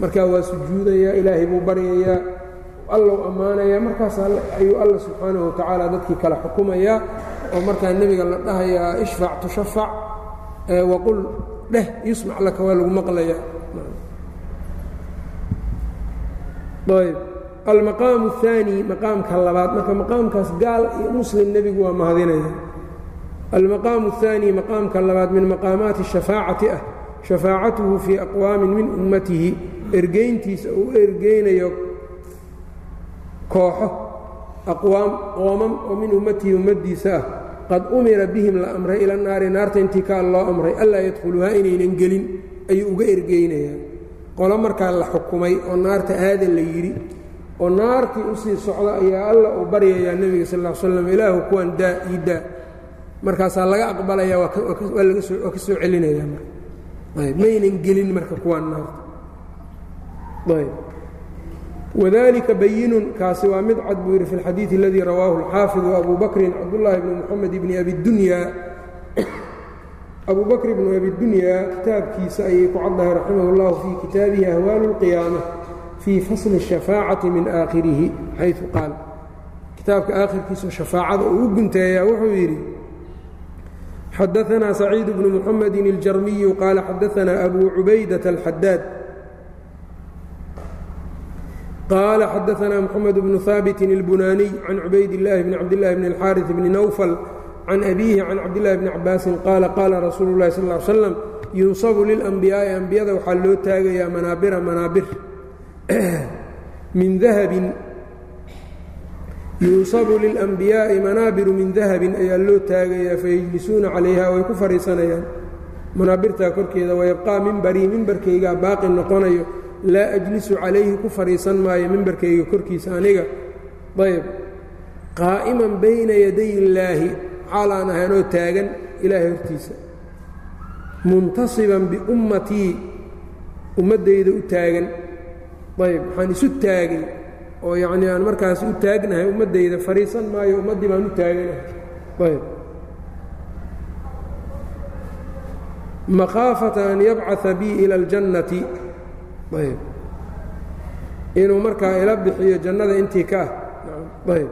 Speaker 1: markaa waa sujuudayaa ilaahay buu baryayaa allow ammaanayaa markaas ayuu alla subxaanahu watacaala dadkii kala xukumayaa oo markaa nebiga la dhahayaa ishfac tushafac waqul dheh yusmac laka waa lagu maqlayaa almaqaamu الثaanي maqaamka labaad marka maqaamkaas gaal iyo muslim nebigu waa mahadinaya almaqaamu الثaanي maqaamka labaad min maqaamaati الشhafaacati ah shafaacatuhu fii aqwaamin min ummatihi ergeyntiisa uu ergeynayo kooxo aqwaam qoomam oo min ummatihi ummaddiisa ah qad umira bihim la amray ila naari naarta intii kaa loo amray allaa yadkhuluhaa inaynan gelin ayuu uga ergeynayaa qolo markaa la xukumay oo naarta aada la yidhi oo naartii u sii socda ayaa alla uu baryayaa nebiga sal ll slam ilaahu kuwan daa ii daa markaasaa laga aqbalaya waa ka soo celinaya ayb maynan gelin marka kuwan naarta ayb wadalika bayinun kaasi waa mid cad buu yidhi fi اlxadiiثi اladii rawaahu اlxaafiظu abu bakrin cabdullaahi bni moxamed bni abidunya abu bakr bnu abidunya kitaabkiisa ayay ku caddahay raximah اllahu fii kitaabihi ahwaalu اlqiyaama fii fasli الshafaacati min aakhirihi xayثu qaal kitaabka aakhirkiisa shafaacada uu u gunteeyaa wuxuu yidhi xadaanaa saciid bnu muxamedi اljarmiyu qaala xadaanaa abu cubaydaة اlxadaad qال xadaثna mحamed بن haaبit الbunaniي can cubayd الlahi bn cabdالlahi bn الxاariث bni nawfl can abiihi can cabdالlahi bni cabaasin qaala qaala rasuulu الlahi sal اه ly slam yunsabu liلأnbiyaaءi ambiyada waxaa loo taagayaa manaabira manaabir [CLEARS THROAT] min dahabin yunsabu lilambiyaai manaabiru min dahabin ayaa loo taagayaa fayajlisuuna calayha way ku fadhiisanayaan. Manaabirtaa korkeeda wayabqaa mimbarii mimbarkaygaa baaqi noqonayo laa ajlisu calayhi ku fadhiisan maayo mimbarkayga korkiisa aniga. Ayb qaa'iman bayna yaday illaahi calaan ahaanoo taagan ilaahay hortiisa. Muntasiban biummatii ummaddayda u taagan ayb waxaan isu taagay. Oo yacnii aan markaas u taagnahay ummaddayda fadhiisan maayo ummaddii baan u taaganahay ayb. Makhaafata an yabcaa bii ila اljannati ayb. Inuu markaa ila bixiyo jannada intii ka ah. Ayb.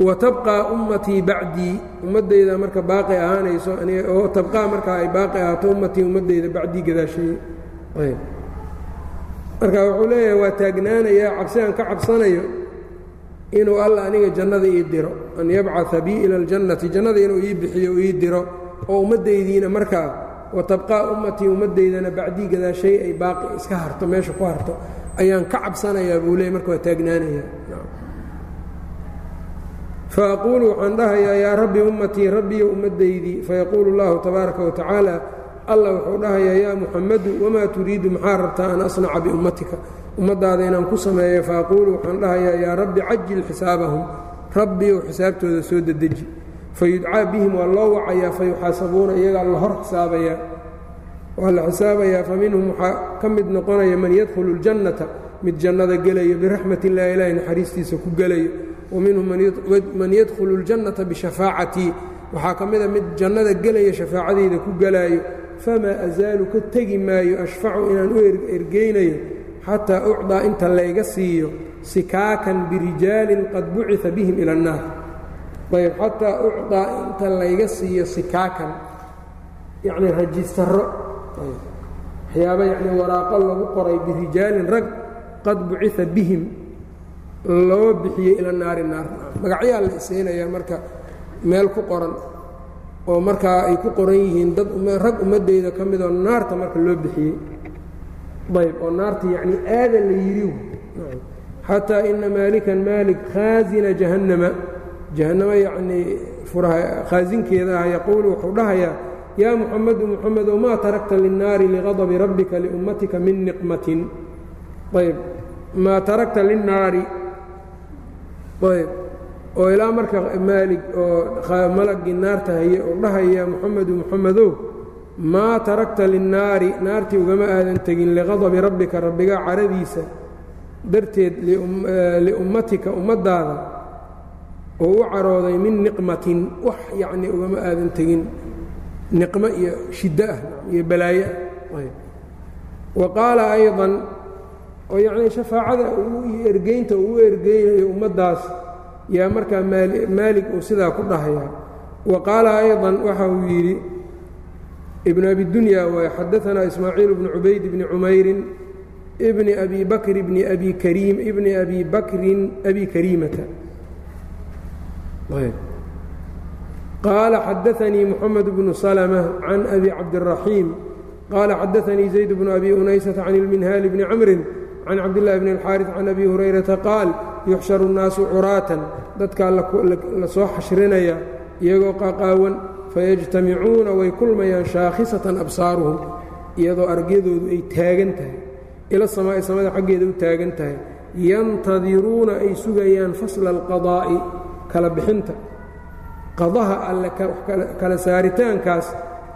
Speaker 1: Wa tabqaa ummatii bacdii ummaddayda marka baaqi ahaanayso oo tabqaa markaa ay baaqi ahaato ummatii ummaddayda bacdii gadaasheeye ayb marka wuxuu leeyahay waa taagnaanayaa cabsi aan ka cabsanayo inuu alla aniga jannada ii diro an yabcaa bii ila اljannati jannada inuu ii bixiyo ii diro oo ummaddaydiina markaa watabqaa ummatii ummaddaydana bacdii gadaashay ay baaqi iska harto meesha ku harto ayaan ka cabsanayaa buu leey marka waa taagnaanaya. Faaquulu waxaan dhahayaa yaa rabbi ummatii rabbiyo ummaddaydii fayaquulu اllahu tabaaraka wa allah wuxuu dhahayaa yaa muxamadu wamaa turiidu? Maxaa rabtaa an asnaca biummatika? Ummaddaada inaan ku sameeyo faaquulu waxaan dhahayaa yaa rabbi cajil xisaabahum. Rabbiyow xisaabtooda soo dedeji fayudcaa bihim waa loo wacayaa fayuxaasabuuna iyagaa la hor xisaabayaa waa la xisaabayaa fa waxaa ka mid noqonaya man yadkhulu اljannata mid jannada gelayo biraxmat illahi ilaahi naxariistiisa ku gelayo. Wa man yadkhulu اljannata bishafaacatii waxaa ka mida mid jannada gelaya shafaacadeyda ku gelaayo famaa asaalu ka tegi maayo ashfacu inaan u ergeynayo xataa ucdaa inta layga siiyo sikaakan birijaalin qad bucia bihim ila اnnaar ayb xataa ucdaa inta layga siiyo sikaakan yacnii rajistaro waxyaaba yacnii waraaqo lagu qoray birijaalin rag qad bucia bihim loo bixiyey ila naar. Magacyaa la isiinayaa marka meel ku qoran oo markaa ay ku qoran yihiin dad rag ummaddayda ka midoo naarta marka loo bixiyey. Ayb oo naarta yacnii aada la yidhi xataa ina maalikan maalik khaasina jahannama. Jahannamo yacnii khaasinkeeda ah yaquulu wuxuu dhahayaa yaa muxamadu muxamedow maa tarakta linnaari liqadabi rabbika liummatika min niqmatin? Ayb maa tarakta linnaari? Ayb oo ilaa marka maalig oo malagii naarta haye oo dhahaya muxamedu muxamedow maa tarakta linnaari naartii ugama aadan tegin liqadabi rabbika rabbiga caradiisa darteed liummatika ummaddaada oo u carooday min niqmatin wax yacnii ugama aadan tegin niqmo iyo shiddo ah iyo balaayo ah. Wa qaala aydan oo yacnii shafaacada iyo ergeynta uu u ergeynayo ummaddaas yaa markaa maalig uu sidaa ku dhahayaa wa qaala ayضa waxa uu yidhi ibn abi dunya waay xadaanaa ismaaciil bnu cubayd bni cumayrin bni abi bakr bni abi kariim ibni abi bakrin abi kariimata qaala xadaanii muxamed bnu salmة can abi cabdالraxiim qaala xadaanii zayd bnu abi unaysata can ilminhaali bni camrin can cabdillaahi bni اlxaariث can abi hurayrata qaal yuxsharu اnnaasu curaatan dadkaa la soo xashrinaya iyagoo qaqaawan fayajtamicuuna way kulmayaan shaakhisatan absaaruhum iyadoo argyadoodu ay taagan tahay ila samaa'i samada xaggeeda u taagan tahay yantadiruuna ay sugayaan fasla alqadaa'i kala bixinta. Qadaha alle kala saaritaankaas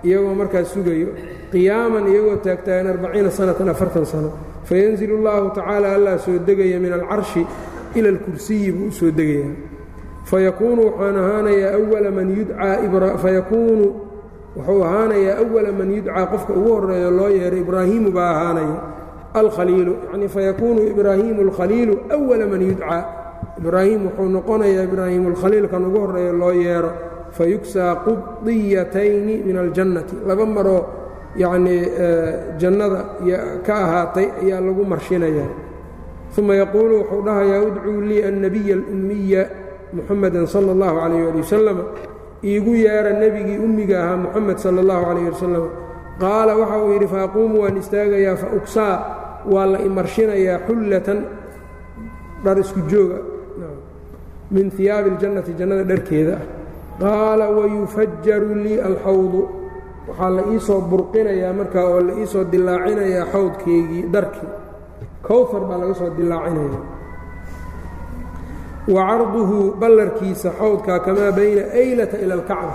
Speaker 1: iyagoo markaas sugayo qiyaaman iyagoo taagtaagan arbaciina sanatan afartan sano fayanzilu allaahu tacaala allaa soo degaya min alcarshi ila alkursiyi buu u soo degayaa fayakuunu waxaan ahaanayaa awala man yudcaa fayakuunu wuxuu ahaanayaa awala man yudcaa qofka ugu horeeyo loo yeero ibraahiimu baa ahaanaya alkhaliilu yacnii fayakuunu ibraahiimu alkhaliilu awala man yudcaa ibraahim wuxuu noqonayaa ibraahiimu alkhaliil kan ugu horeeyo loo yeero fayugsaa qudiyatayni min aljannati laba maroo yacnii jannada ka ahaatay ayaa lagu marshinayaa uma yaquulu wuxuu dhahayaa udcuu lii annabiya alummiya muxameda sala allahu calayh ali wasalam iigu yeera nebigii ummiga ahaa muxamed sala allahu calayh ali wasalam qaala waxa uu yidhi faaquumu waan istaagayaa fa ugsaa waa la imarshinayaa xullatan dhar isku jooga min hiyaabi اljannati jannada dharkeeda ah qaala wayufajaru lii alxawdu waxaa la ii soo burqinayaa markaa oo la ii soo dilaacinayaa xawdkeygii dharkii kowfar baa laga soo dilaacinaya. Wa carduhu ballarkiisa xawdkaa kamaa bayna aylata ila alkacba.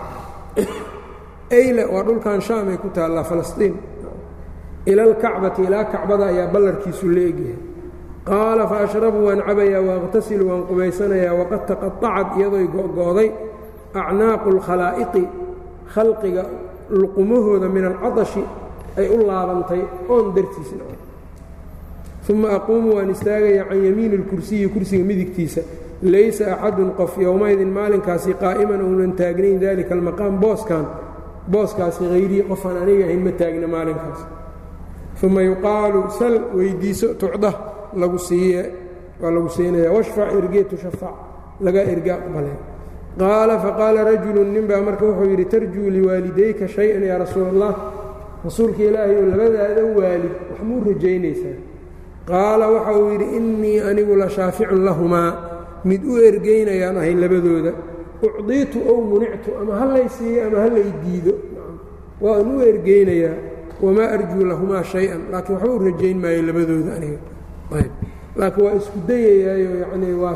Speaker 1: Ayla waa dhulkan shaam ay ku taallaa falastiin. Ila alkacbati ilaa kacbada ayaa ballarkiisu la egyahay. Qaala fa ashrabu waan cabayaa waaqtasilu waan qubaysanayaa waqad taqaطacad iyadoy go'go'day acnaaqu اlkhalaa'iqi khalqiga luqumahooda min alcadashi ay u laabantay oon dartiisna uma aquumu waan istaagayaa can yamiini اlkursiyi kursiga midigtiisa laysa axadun qof yowmaydin maalinkaasi qaa'iman ounan taagnayn dalika almaqaam booskan booskaasi hayrii qofaan aniga ahayn ma taagna maalinkaas uma yuqaalu sal weyddiiso tucda lagu siiye waa lagu siinaya washfac ergee tushafac laga erga aqbale qaala faqaala rajulu ninbaa marka wuxuu yidhi tarjuu liwaalidayka shay-an yaa rasuul rasuulka ilaahay oo labadaada waalid wax muu rajaynaysaa qaala waxa uu yidhi innii anigu la shaaficun lahumaa. Mid u ergaynayaan ahay labadooda ucdiitu ow munictu ama hallay siiyo ama hallay diido. Waan u ergaynayaa wamaa arjuu lahumaa shay-an. Laakiin waxba u rajayn maayo labadooda aniga. Ayb laakiin waa isku dayayaayo yanii waa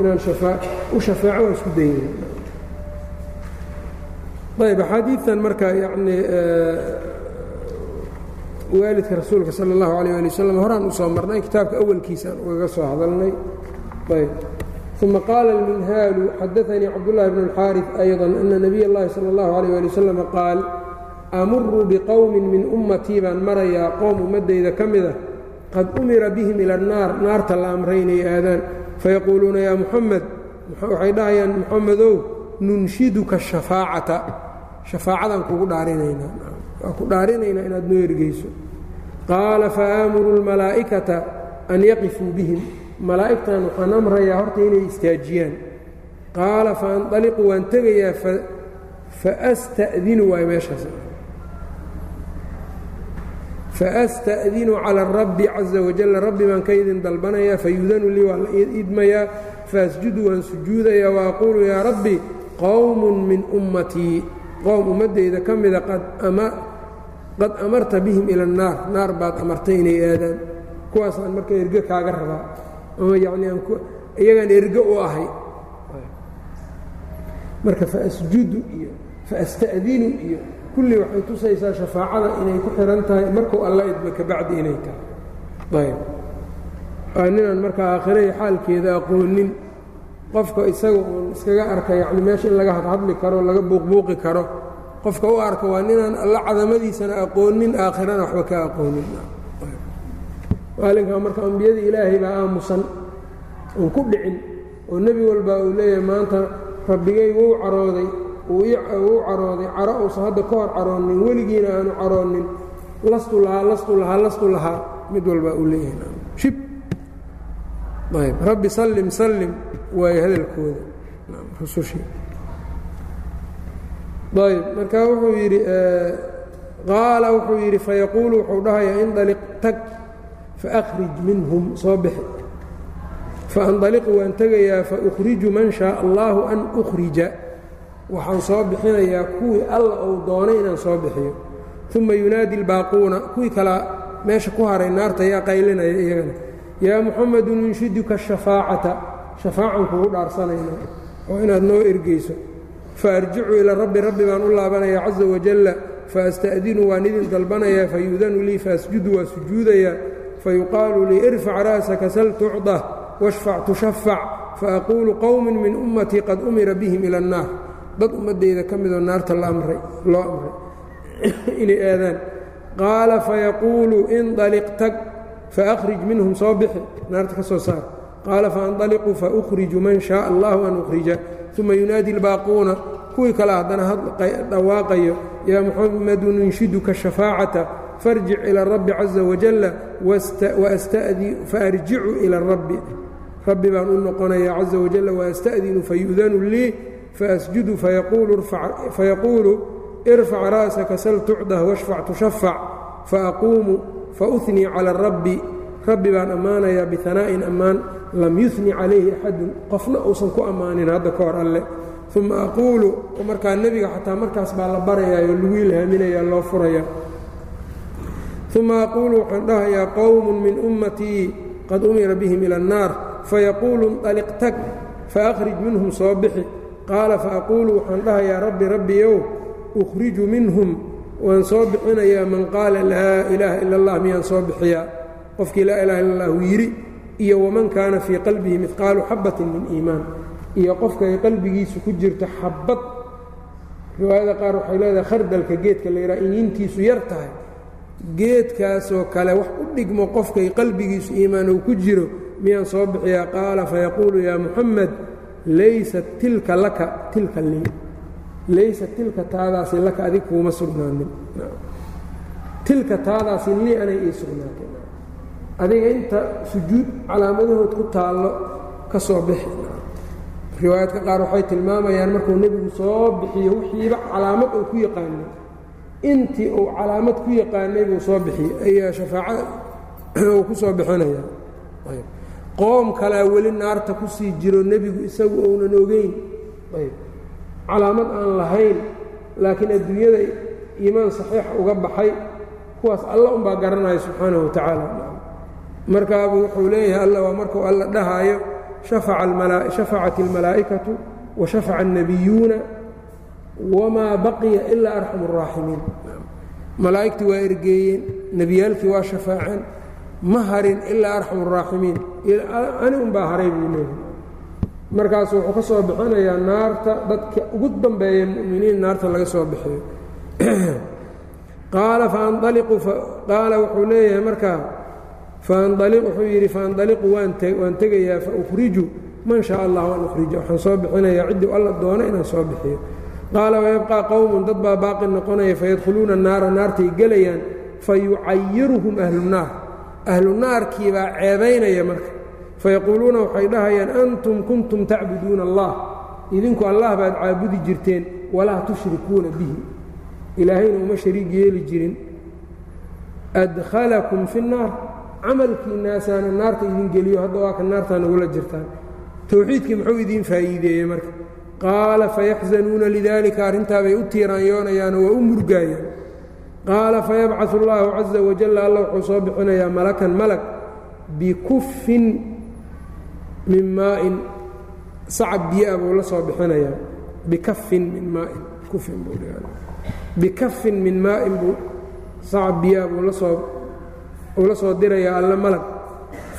Speaker 1: inaan u shafaaco waa isku dayaya ayb axaadiitan marka yanii waalidka rasuulka sala اllahu alayh ali wasalam horaan usoo marnay kitaabka awalkiisaan ugaga soo hadalnay ayb uma qaala اlminhaalu xadaanii cabdullahi bn اlxaariث ayضa ana nabiy اllahi salى اllahu alayh ali wasalam qaal amuru biqowmin min ummatii baan marayaa qoom ummaddayda ka mida qad umira bihim ila annaar naarta la amray inay aadaan fayaquuluuna yaa muxamed waxay dhahayaan muxamedow nunshiduka shafaacata shafaacadaan kugu dhaarinaynaa waa ku dhaarinaynaa inaad noo ergeyso qaala faaamuru اlmalaa'ikata an yaqifuu bihim malaa'igtan waxaan amrayaa horta inay istaajiyaan qaala faanطaliqu waan tegayaa faasta'dinu waay meeshaas faasta'dinu calى الrabbi caزa wajal rabbi baan ka idin dalbanayaa fayudanu lii waa la idmayaa faasjudu waan sujuudayaa waaquulu yaa rabbi qowm min ummatii qowm ummaddayda ka mida qad amarta bihim ila الnaar naar baad amartay inay aadaan. Kuwaasaan marka erge kaaga rabaa. Ama yani iyagaan erge u ahay. Marka faasjudu iyo faasta'dinu iyo kulli waxay tusaysaa shafaacada inay ku xihan tahay markuu alla idma kabacdi inay tahay. Ayb markaa aakhiraya xaalkeeda aqoonin. Qofka isaga uun iskaga arka yacni meesha in laga hadhadli karo laga buuqbuuqi karo qofka u arka waa ninaan alla cadamadiisana aqoonin aakhirana waxba ka aqoonin. Maalinkaa marka ambiyadii ilaahay baa aamusan uun ku dhicin oo nebi walba uu leeyahay maanta rabbigay wuu carooday wuu carooday caro uusan hadda ka hor caroonin weligiina aanu caroonin. Lastu lahaa lastu lahaa lastu lahaa mid walba uu leeyahay. Shib. Ayb rabbi sallim sallim waayo hadalkooda. Rusushii ayb marka wuxuu yidhi qaala wuxuu yidhi fayaquulu wuxuu dhahayaa indaliq tag faakhrij minhum soo bixi. Faandaliqu waan tegayaa faukhriju man shaaa allaahu an ukhrija. Waxaan soo bixinayaa kuwii alla uu doonay inaan soo bixiyo. Uma yunaadi albaaquuna kuwii kalaa meesha ku haray naarta yaa qaylinaya iyagana. Yaa muxamedu nunshiduka shafaacata. Shafaacan kugu dhaarsanayna oo inaad noo ergeyso faarjicu ilaa rabbi rabbi baan u laabanayaa caza wajalla faasta'dinu waan idin dalbanayaa fayuudanu lii faasjudu waa sujuudayaa fayuqaalu lii irfac ra'saka sal tucda washfac tushafac faaquulu qowmin min ummatii qad umira bihim ila annaar dad ummaddayda ka midoo naarta loo amray inay aadaan qaala fayaquulu indaliq tag faakhrij minhum soo bixi naarta ka soo saar qaala faandaliqu faukhriju man shaaa allahu an ukhrija uma yunaadi albaaquuna kuwii kale haddana dhawaaqayo yaa muxamadu nunshiduka shafaacata farjic ila rabbi caza wajalla faarjicu ila rabbi rabbi baan u noqonaya caza wajalla waasta'dinu fayu'danu lii faasjudu fayaquulu irfac ra'saka sal tucdah washfac tushafac faaquumu faunii cala rabbi rabbi baan ammaanayaa bianaa'in ammaan lam yuni calayhi axadun qofna uusan ku ammaanin hadda ka hor alle. Uma aquulu markaa nebiga xataa markaas baa la barayaayoo lagu ilhaaminaya loo furaya uma aquulu waxaan dhahayaa qowmun min ummatii qad umira bihim ila annaar fayaquulu indaliq tag faakhrij minhum soo bixi. Qaala faaquulu waxaan dhahayaa rabbi rabbiyow ukhriju minhum waan soo bixinayaa man qaala laa ilaaha ila allah miyaan soo bixiyaa qofkii laa ilaha illa allahu yidhi iyo waman kaana fii qalbihi midqaalu xabbatin min iimaan. Iyo qofkay qalbigiisu ku jirto xabbad. Riwaayada qaar waxay leedahay khardalka geedka la yidhaha iniintiisu yar tahay. Geedkaasoo kale wax u dhigmo qofkay qalbigiisu iimaan uu ku jiro miyaan soo bixiyaa? Qaala fayaquulu yaa muxamed laysat tilka laka tilka lii. Laysat tilka taadaasi laka adig kuuma sugnaanin. Tilka taadaasi lii anay ii sugnaatay adiga inta sujuud calaamadahood ku taallo ka soo bixi. Riwaayaadka qaar waxay tilmaamayaan markuu nebigu soo bixiyo wixiiba calaamad uu ku yaqaanay intii uu calaamad ku yaqaanay buu soo bixiyey ayaa shafaaca uu ku soo bixinaya. Qoom kalaa weli naarta ku sii jiro nebigu isagu ounan ogeyn calaamad aan lahayn laakiin adduunyada iimaan saxiixa uga baxay kuwaas alla unbaa garanaya subxaanahu wa tacaala markaabu wuxuu leeyahay alla waa markuu alla dhahaayo shafacat اlmalaa'ikatu wa shafaca الnabiyuuna wamaa baqiya ilaa arxam الraaximiin malaa'igtii waa ergeeyeen nebiyaalkii waa shafaaceen ma harin ilaa arxam الraaximiin ani unbaa haray buu leeyahay markaasu wuxuu ka soo bixinayaa naarta dadka ugu dambeeya mu'miniin naarta laga soo bixiyo [CLEARS THROAT] qaala faanaliqu qaala wuxuu leeyahay markaa wuxuu yidhi faandaliqu waan tegayaa faukhriju man shaa allah an ukhrija waxaan soo bixinayaa ciddii alla doona inaan soo bixiyo qaala wayabqaa qowmun dad baa baaqi noqonaya fayadkhuluuna naara naartay gelayaan fayucayiruhum ahlunaar ahlu naarkiibaa ceebaynaya marka fayaquuluuna waxay dhahayaan antum kuntum tacbuduuna allah idinku allah baad caabudi jirteen walaa tushrikuuna bihi ilaahayna uma shariig yeeli jirin adkhalakum fi الnaar camalkiinaasaana naarta idin geliyo hadda waa ka naartaa nagula jirtaan. Towxiidkii muxuu idiin faa'iideeyey marka? Qaala fayaxzanuuna lidalika arrintaabay u tiiraanyoonayaanoo waa u murgaayaan. Qaala fayabcaثu اllahu caza wajalla alla wuxuu soo bixinayaa malakan malag bikuffin min maa'in. Sacab biyoa buu la soo bixinayaa. Bikafin min maain kufin bikafin min maa'in buu sacab biyaa buu la soo uu la soo dirayaa alla malag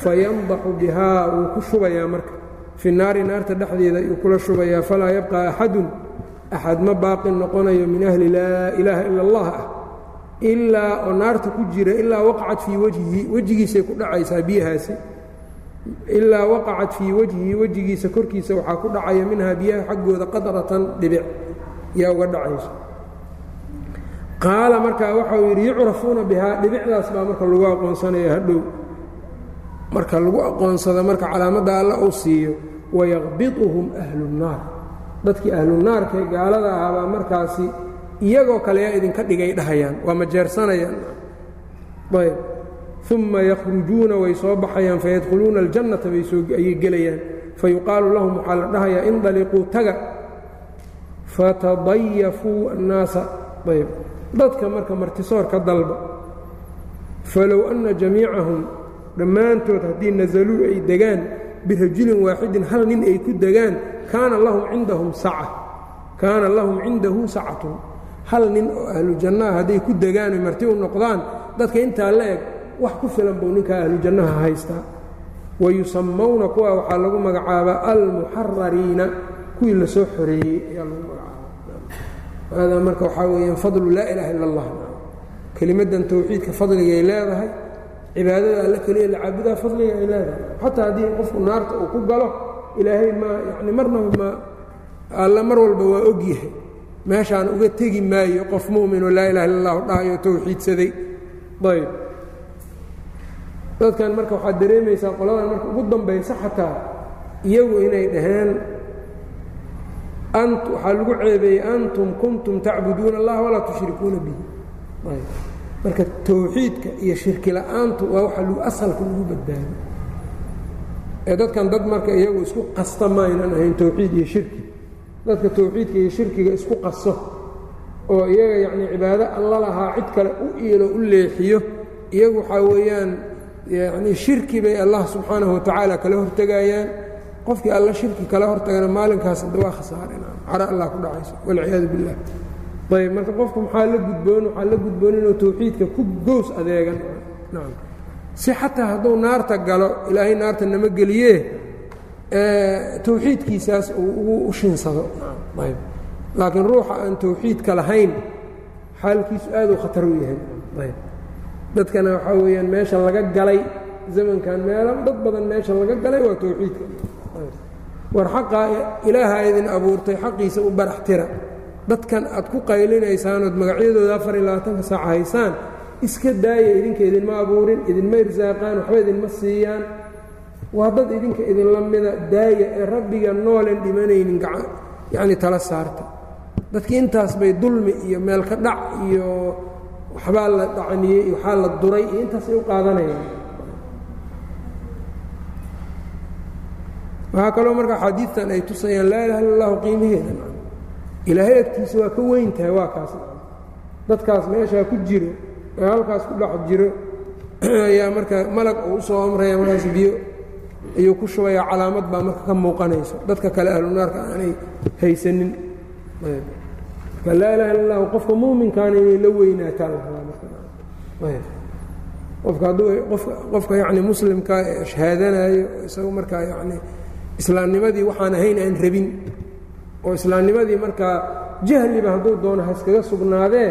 Speaker 1: fayandaxu bihaa wuu ku shubayaa marka. Fi naari naarta dhexdeeda ayuu kula shubayaa falaa yabqa axadun axad ma baaqin noqonayo min ahli laa ilaaha ila allah ah ilaa oo naarta ku jira ilaa waqacat fii wajhihi wejigiisay ku dhacaysaa biyahaasi. Ilaa waqacat fii wajhihi wejigiisa korkiisa waxaa ku dhacaya minhaa biyaha xaggooda qadratan dhibic yaa uga dhacayso qaala markaa waxau yidhi yucrafuuna bihaa. Dhibicdaas baa marka lagu aqoonsanaya hadhow marka lagu aqoonsado marka calaamadda alla uu siiyo wayaqbiduhum ahlu nnaar dadkii ahlunaarkae gaalada ahaabaa markaasi iyagoo kale yaa idinka dhigay dhahayaan waa majeersanayaan ayb. Uma yakhrujuuna way soo baxayaan fayadkhuluuna aljannata bayayay gelayaan. Fayuqaalu lahum waxaa la dhahayaa indaliquu taga fatadayafuu annaasa. Ayb dadka marka martisoor ka dalba. Falow anna jamiicahum dhammaantood haddii nasaluu ay degaan birajulin waaxidin hal nin ay ku degaan kaana lahum cindahum saca. Kaana lahum cindahu sacatun. Hal nin oo ahlu jannaha hadday ku degaan oy marti u noqdaan dadka intaa la eg wax ku filan buu ninkaa ahlu jannaha haystaa. Wa yusammawna kuwa waxaa lagu magacaabaa almuxarariina kuwii la soo xoreeyey ayaa lagu magacaaba haadaa marka waxaa weeyaan fadlu laa ilaaha illa allah. Kelimaddan towxiidka fadligay leedahay cibaadada alle keliya la caabudaa fadliga ay leedahay. Xataa haddii qofku naarta uu ku galo ilaahay ma yani marnaba ma alla mar walba waa og yahay. Meeshaan uga tegi maayo qof mu'minoo laa ilaha illa allahu dhahayo towxiidsaday ayb dadkan marka waxaad dareemaysaa qoladan marka ugu dambaysa xataa iyagu inay dhaheen waxaa lagu ceebeeyey antum kuntum tacbuduuna allah walaa tushrikuuna bihi marka towxiidka iyo shirki la'aantu waa lagu asalka lagu badbaado ee dadkan dad marka iyagu isku qasta maaynan ahayn towxiid iyo shirki dadka towxiidka iyo shirkiga isku qaso oo iyaga yacnii cibaado alla lahaa cid kale u iilo u leexiyo iyagu waxaa weeyaan yacnii shirki bay allah subxaanahu watacaala kala hortegayaan qofkii alla shirki kala hortagana maalinkaas hadda waa khasaarena cara allah ku dhacayso walciyaadu billah. Ayb marka qofku maxaa la gudboon waxaa la gudboon inuu towxiidka ku gows adeegan. Nacam si xataa hadduu naarta galo ilaahay naarta nama geliye towxiidkiisaas uu ugu ushinsado ayb laakiin ruuxa aan towxiidka lahayn xaalkiisu aad u khatar u yahay. Ayb dadkana waxaa weeyaan meesha laga galay zamankan meelo dad badan meesha laga galay waa towxiidka war xaqaa ilaahaa idin abuurtay xaqiisa u barax tira. Dadkan aad ku qaylinaysaan ood magacyadooda afar iyo labaatanka saac haysaan iska daaya idinka idinma abuurin idinma irsaaqaan waxba idinma siiyaan. Waa dad idinka idinla mida daaya ee rabbiga noolen dhimanaynin yacni tala saarta. Dadkii intaas bay dulmi iyo meelka dhac iyo waxbaa la dhacniyey iyo waxaa la duray iyo intaasay u qaadanayaan waxaa kaloo marka xaadiidtan ay tusayaan laa ilaha illa allahu qiimaheeda ilaahay agtiisa waa ka weyn tahay waa kaas. Dadkaas meeshaa ku jiro ee halkaas ku dhex jiro [CLEARS THROAT] ayaa marka malag uu u soo amraya markaas biyo ayuu ku shubayaa calaamad baa marka ka muuqanayso. Dadka kale ahlunaarka aanay haysanin. Laa ilaha illa allahu qofka muuminkaana inay la weynaataa qofka hadduu qofka yacni muslimka ee shahaadanayo isagu markaa yacni islaamnimadii waxaan ahayn aan rabin. oo islaamnimadii markaa jahliba hadduu doono haskaga sugnaadee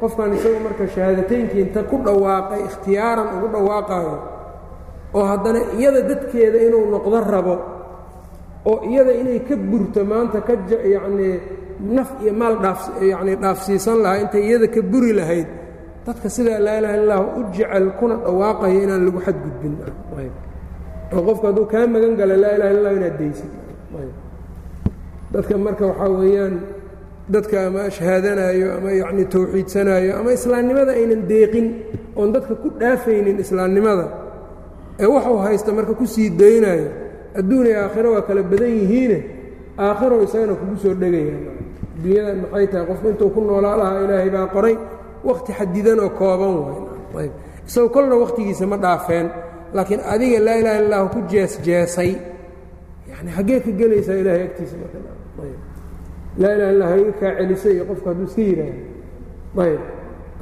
Speaker 1: qofkan isagu marka shahaadateyntii inta ku dhawaaqay ikhtiyaaran ugu dhawaaqaayo oo haddana iyada dadkeeda inuu noqdo rabo oo iyada inay ka burto maanta ka yacnii naf iyo maal dhaaf yacnii dhaafsiisan lahaa intay iyada ka buri lahayd dadka sidaa laa ilaha illah u jecel kuna dhawaaqaya inaan lagu xadgudbin oo qofku hadduu kaa magan gala laa ilaha illah inaad daysid. Dadka marka waxaa weeyaan dadka ama shahaadanaayo ama yacni towxiidsanaayo ama islaamnimada aynan deeqin oon dadka ku dhaafaynin islaamnimada ee waxuu haysta marka ku sii daynaayo adduun iyo aakhiro waa kala badan yihiine aakhiro isagana kugu soo dhegaya. Adduunyadan maxay tahay? Qofku intuu ku noolaa lahaa ilaahay baa qoray wakhti xadidan oo kooban waayb isagoo kolna wakhtigiisa ma dhaafeen laakiin adiga laa ilaha illahu ku jeesjeesay yani haggee ka gelaysaa ilahay agtiisa markalaa ilaha illa hayga kaa celisay iyo qofku hadduu iska yidhaaho ayb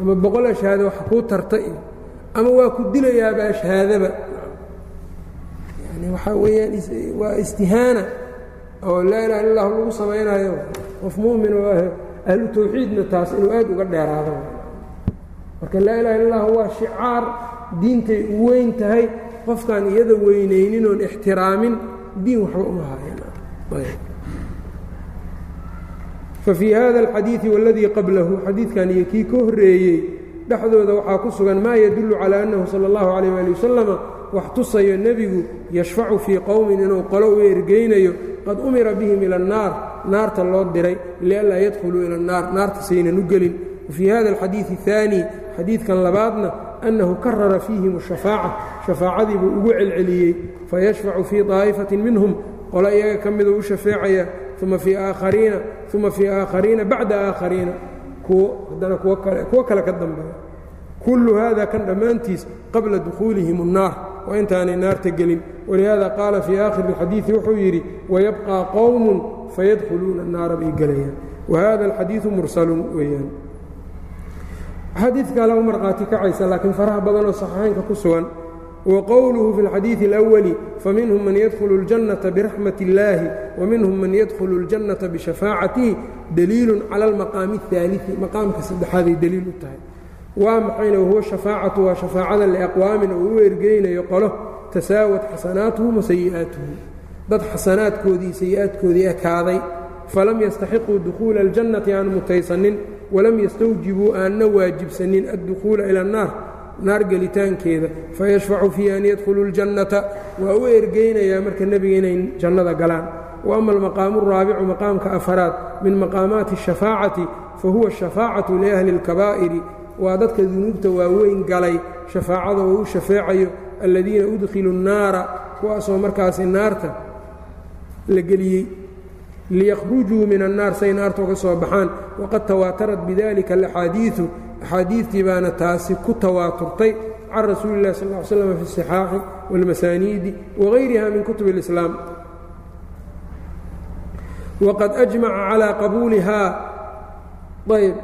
Speaker 1: ama boqol ashhaado wax kuu tarta iyo ama waa ku dilayaaba ashhaadaba yani waxaa weeyaan waa istihaana oo laa ilaha illa lagu samaynayo qof mu'min oo ahlu tawxiidna taas inuu aad uga dheeraado. Marka laa ilaha illa waa shicaar diintay u weyn tahay qofkaan iyada weynaynin oon ixtiraamin diin waxba uma hayan fafii hada alxadiidi waladii qablahu xadiidkan iyo kii ka horreeyey dhexdooda waxaa ku sugan maa yadullu calaa annahu sala allahu calayh waali wasalama wax tusayo nebigu yashfacu fii qowmin inuu qolo u ergeynayo qad umira bihim ila annaar naarta loo diray lianlaa yadkhuluu ila annaar naarta saynan u gelin. Wafii hada alxadiidi ahaani xadiidkan labaadna annahu karara fiihim ashafaaca shafaacadii buu ugu celceliyey fayashfacu fii daa'ifatin minhum qolo iyaga ka miduu u shafeecaya uma fii aakhariina uma fii aakhariina bacda aakhariina kuwo haddana kuwo kale kuwo kale ka dambeeya kullu hada kan dhammaantiis qabla dukhuulihim الnaar waa intaanay naarta gelin walihada qaala fii aakhiri اlxadiidi wuxuu yidhi wayabqى qowm fayadkhuluuna الnaara bay gelayaan wahada alxadiidu mursalun weeyaan xadiid kale u markhaati kacaysa laakiin faraha badanoo saxiixaynka ku sugan wqowluhu fi اlxadiiثi اlأwli faminhum man yadkhulu اljannaةa biraxmat اllaahi waminhum man yadkhulu اljannaةa bishafaacatihi daliilu cala almaqaami الثaaliثi maqaamka saddexaaday deliil u tahay waa maxayna wahuwa shafaacatu waa shafaacada liaqwaamin oo u ergeynayo qolo tasaawat xasanaatuhum wasayi'aatuhum dad xasanaadkoodii sayi'aadkoodii ekaaday falam yastaxiquu dukhuula اljannati aan mutaysanin walam yastawjibuu aanna waajibsanin addukhuula ila الnaar naar gelitaankeeda fayashfacu fii an yadkhuluu اljannata waa u ergeynayaa marka nebiga inay jannada galaan wa ama almaqaamu الraabicu maqaamka afaraad min maqaamaati الshafaacati fahuwa الshafaacatu liahli اlkabaa'iri waa dadka dunuubta waaweyn galay shafaacada oo u shafeecayo aladiina udkhiluu الnaara kuwaasoo markaasi naarta la geliyey liyakhrujuu min annaar say naarta uga soo baxaan waqad tawaatarat bidalika alaxaadiiu axaadiidtii baana taasi ku tawaaturtay can rasuuli اllahi sal ll ly slam fi الصixaaxi wاlmasaaniidi wagayriha min kutub اlislaam waqad ajmaca calaa qabuulihaa ayb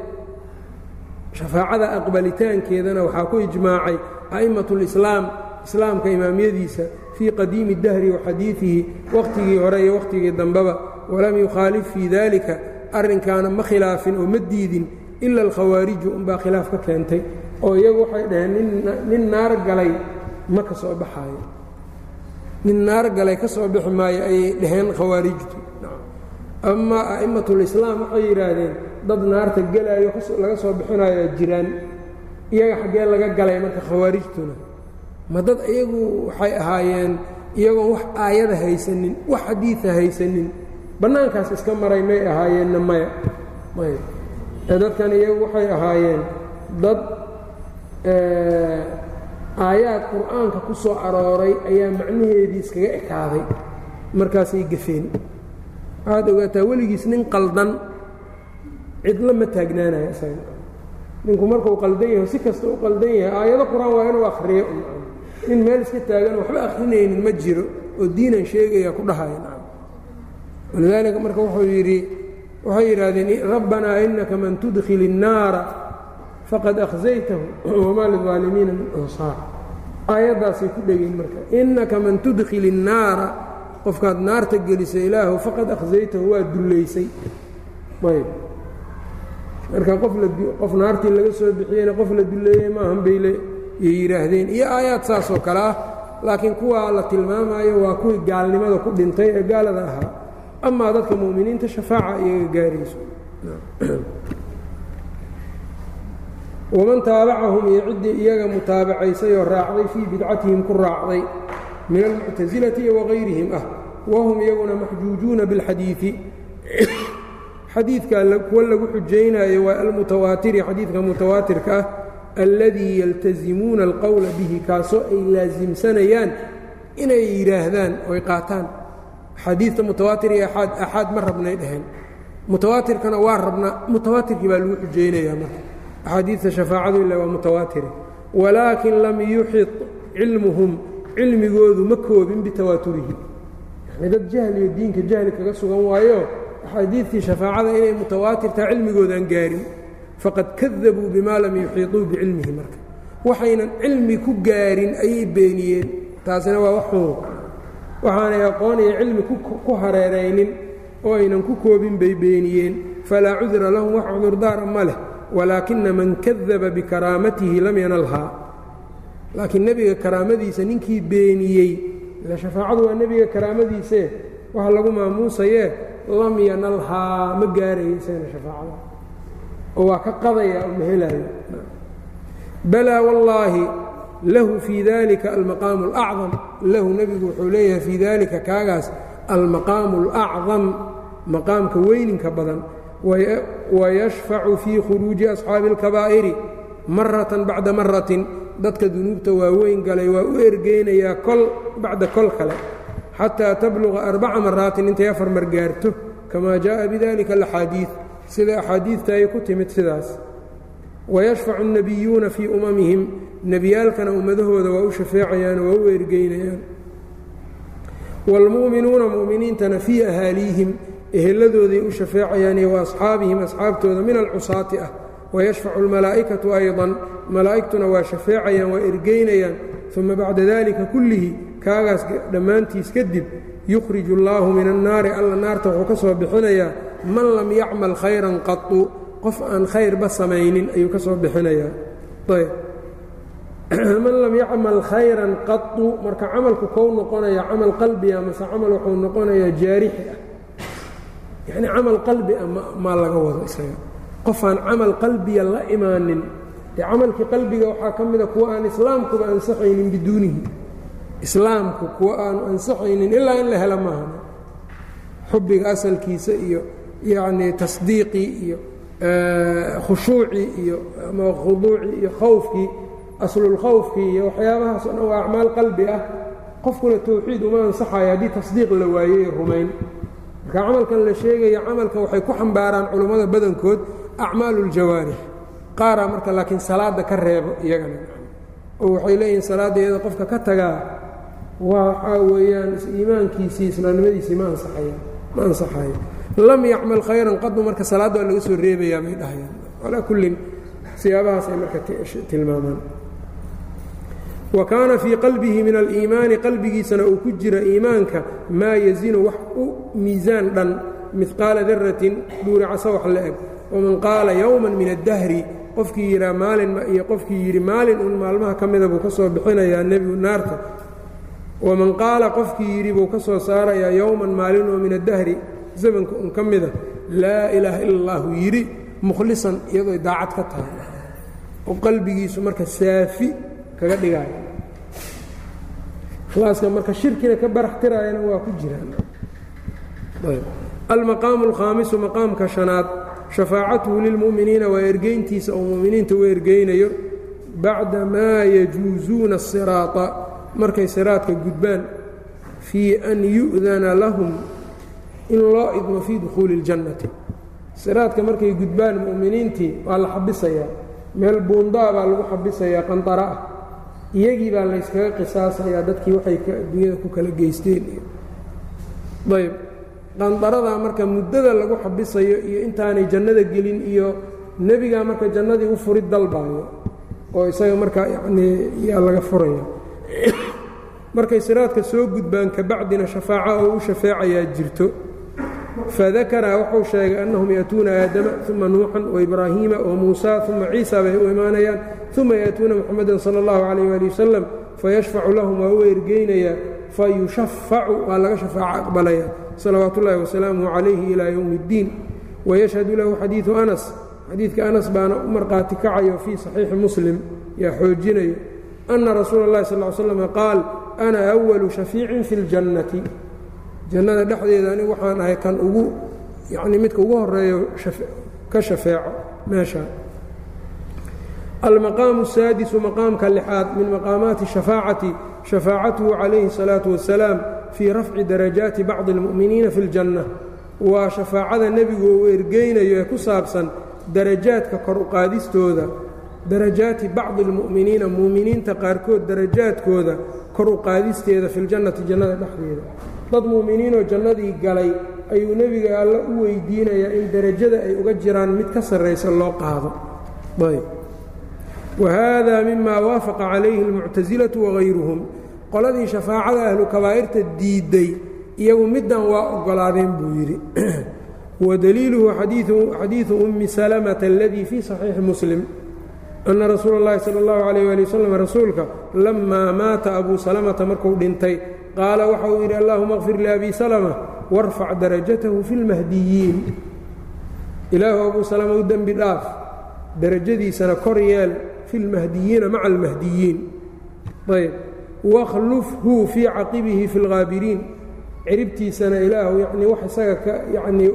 Speaker 1: shafaacada aqbalitaankeedana waxaa ku ijmaacay a'immat اlislaam islaamka imaamyadiisa fii qadiimi dahri wa xadiidihi wakhtigii hore iyo wakhtigii dambeba walam yukhaalif fii dalika arrinkaana ma khilaafin oo ma diidin ila alkhawaariju unbaa khilaaf ka keentay oo iyagu waxay dhaheen nin naar galay ma ka soo baxaayo. Nin naar galay ka soo bixi maayo ayay dhaheen khawaarijtu. Amaa a'imatulislaam waxay yidhaahdeen dad naarta gelaayo laga soo bixinayo jiraan iyaga xaggee laga galay marka khawaarijtuna. Ma dad iyagu waxay ahaayeen iyagoon wax aayada haysanin wax xadiida haysanin bannaankaas iska maray may ahaayeenna maya. Ee dadkan iyagu waxay ahaayeen dad aayaad qur'aanka ku soo arooray ayaa macnaheedii iskaga ekaaday. Markaasay gafeen. Waxaad ogaataa weligiis nin qaldan cidla ma taagnaanayo isaga. Ninku markuu qaldan yaho si kasta u qaldan yahay aayado qur'aan waa inuu akhriyo. Nin meel iska taagan waxba akhrinaynin ma jiro oo diinan sheegaya ku dhahaya walidaalika marka wuxuu yidhi waxay yidhaahdeen rabbanaa inaka man tudkhil الnaara faqad akhzaytahu wamaa lilظaalimiina min ansaar aayaddaasay ku dhegeen marka inaka man tudkhil الnaara qofkaad naarta gelisa ilaahu faqad akhzaytahu waa dullaysay ayb marka qof naartii laga soo bixiyeyna qof la dulleeyey maahan bay yidhaahdeen iyo aayaad saasoo kale ah laakiin kuwaa la tilmaamayo waa kuwii gaalnimada ku dhintay ee gaalada ahaa amaa dadka mu'miniinta shafaaca iyaga gaarayso waman taabacahum iyo ciddii iyaga mutaabacaysay oo raacday fii bidcatihim ku raacday min almuctasilati iyo ah wahum iyaguna maxjuujuuna biاlxadiidi xadiidka kuwa lagu xujaynayo waa almutawaatiri xadiidka mutawaatirka ah alladii yaltazimuuna alqowla bihi kaasoo ay laasimsanayaan inay yidhaahdaan oy qaataan xadiidta mutawaatir iyo aaad axaad ma rabnay dhaheen. Mutawaatirkana waa rabnaa mutawaatirkii baa lagu xujaynayaa marka. Axaadiidta shafaacadu ila waa mutawaatire walaakin lam yuxid cilmuhum cilmigoodu ma koobin bitawaaturihi. Yani dad jahliyo diinka jahli kaga sugan waayo axaadiidtii shafaacada inay mutawaatirtaa cilmigoodaan gaarin faqad kadabuu bima lam yuxiiطuu bicilmihi marka. Waxaynan cilmi ku gaarin ayay beeniyeen. Taasina waa wax xun waxaanay aqoon iyo cilmi ku hareeraynin oo aynan ku koobin bay beeniyeen falaa cudra lahum wax cudurdaara ma leh walaakina man kadaba bikaraamatihi lam yanalhaa laakiin nebiga karaamadiisa ninkii beeniyey ila shafaacadu waa nebiga karaamadiisee waxa lagu maamuusayee lam yanalhaa ma gaarayo isagana shafaacada. Oo waa ka qadaya oo ma helaayo. Balaa wallaahi lahu fii dalika almaqaamu alacdam lahu nebigu wuxuu leeyahay fii dalika kaagaas almaqaamu alacdam maqaamka weyninka badan wayashfacu fii khuruuji asxaabi اlkabaa'iri maratan bacda maratin dadka dunuubta waaweyn galay waa u ergeynayaa kol bacda kol kale xataa tabluqa arbaca maraatin intay afar mar gaarto kamaa jaءa bidalika alaxaadiid sida axaadiidta ay ku timid sidaas wayashfacu الnabiyuuna fii umamihim nebiyaalkana ummadahooda waa u shafeecayaan waa u ergeynayaan wاlmu'minuuna mu'miniintana fii ahaaliihim eheladooday u shafeecayaan iyo waasxaabihim asxaabtooda min alcusaati ah wayashfacu اlmalaa'ikatu ayضan malaa'igtuna waa shafeecayaan waa ergeynayaan uma bacda dalika kullihi kaagaas dhammaantiis kadib yukhriju اllaahu min annaari alla naarta wuxuu ka soo bixinayaa man lam yacmal khayran qatu qof aan khayrba samaynin ayuu ka soo bixinayaa ayb [CLEARS THROAT] man lam yacmal khayran qatu marka camalku kou noqonaya camal qalbiga mase camal wuxuu noqonayaa jaarixi ah. Yacni camal qalbi ah maa laga wado isaga. Qofaan camal qalbiya la imaanin. Dee camalkii qalbiga waxaa ka mida kuwa aan islaamkuba ansaxaynin biduunihi. Islaamku kuwa aanu ansaxaynin ilaa in la helo maaha xubbiga asalkiisa iyo yacnii tasdiiqii iyo khushuucii iyo ama khuduucii iyo khawfkii aslulkhawfkii iyo waxyaabahaas o dhan waa acmaal qalbi ah. Qofkuna towxiid uma ansaxayo haddii tasdiiq la waayo iyo rumayn. Marka camalkan la sheegaya camalka waxay ku xambaaraan culummada badankood acmaalu ljawaarix marka laakiin salaadda ka reebo iyagana. Oo waxay leeyihiin salaadda iyada qofka ka tagaa waxaa weeyaan iimaankiisii islaamnimadiisii ma ansaxaya ma ansaxayo. Lam yacmal khayran qadu marka salaadda waa laga soo reebayaa bay dhahayaan. Calaa kullin siyaabahaas ay marka tilmaamaan wa kaana fii qalbihi min aliimaani qalbigiisana uu ku jira iimaanka maa yazinu wax u miisaan dhan midqaala daratin dhuuricaso wax la eg waman qaala yowman min addahri qofkii yidhaa maalin iyo qofkii yidhi maalin un maalmaha ka mida buu ka soo bixinayaa nebigu naarta. Waman qaala qofkii yidhi buu ka soo saarayaa yowman maalin oo min addahri zamanka un ka mida laa ilaaha ila allahu yidhi mukhlisan iyadooy daacad ka tahay. Oo qalbigiisu marka saafi kaga dhigaayo ikhlaaska marka shirkina ka barax tiraayana waa ku jiraan. Almaqaamu alkhaamisu maqaamka shanaad shafaacatuhu lilmu'miniina waa ergeyntiisa oo mu'miniinta u ergeynayo bacda maa yajuusuuna asiraata markay siraadka gudbaan fii an yu'dana lahum in loo idmo fii dukhuuli اljannati siraadka markay gudbaan mu'miniintii waa la xabisayaa meel buundaa baa lagu xabisayaa qandara ah iyagii baa layskaga qisaasayaa dadkii waxay adduunyada ku kala geysteen. Ayb qandaradaa marka muddada lagu xabisayo iyo intaanay jannada gelin iyo nebigaa marka jannadii u furid dalbaayo oo isaga markaa yanii yaa laga furaya. [COUGHS] Markay siraadka soo gudbaan kabacdina shafaaco oo u shafeecayaa jirto fadakara wuxuu sheegay annahum ya'tuuna aadama uma nuuxan waibraahiima wamuusa uma ciisa bay u imaanayaan uma ya'tuuna muxamadan sala allahu calayh waali wasalam fayashfacu lahum waa u ergeynayaa fayushafacu waa laga shafaaco aqbalaya salawaat ullaahi wasalaamuhu calayhi ilaa yowmi اddiin wayashhadu lahu xadiidu anas xadiidka anas baana u markhaati kacayo fii saxiixi muslim yaa xoojinayo ana rasuula اllahi sal ly slam qaal ana awalu shafiicin fi اljannati jannada dhexdeeda anigu waxaan ahay kan ugu yacnii midka ugu horeeyo ka shafeeco meesha almaqaamu الsaadisu maqaamka lixaad min maqaamaati shafaacati shafaacatuhu calayhi الsalaaةu wasalaam fii rafci darajaati bacdi اlmu'miniina fi اljanna waa shafaacada nebigu uu ergeynayo ee ku saabsan darajaadka kor uqaadistooda darajaati bacdi اlmu'miniina mu'miniinta qaarkood darajaadkooda kor u qaadisteeda fi ljannati jannada dhexdeeda dad mu'miniinoo jannadii galay ayuu nebiga alla u weydiinayaa in derajada ay uga jiraan mid ka sarraysa loo qaado ayb wahada mima waafaqa calayhi اlmuctasilatu wagayruhum qoladii shafaacada ahlu kabaa'irta diidday iyagu middan waa ogolaadeen buu yidhi [CLEARS THROAT] wadaliiluhu xadiidu ummi salamata aladii fii saxiixi muslim ana rasuula اllahi salى اllahu alayh ali wasalam rasuulka lamaa maata abuu salamata markuu dhintay qaala waxa uu yidhi allahuma kfir liabi salma warfac darajatahu fi lmahdiyiin ilaahu abuu salama u dembi dhaaf derajadiisana kor yeel fi lmahdiyiina maca almahdiyiin ayb. Wakhlufhu fii caqibihi fi lghaabiriin ciribtiisana ilaahu yanii wax isaga ka yanii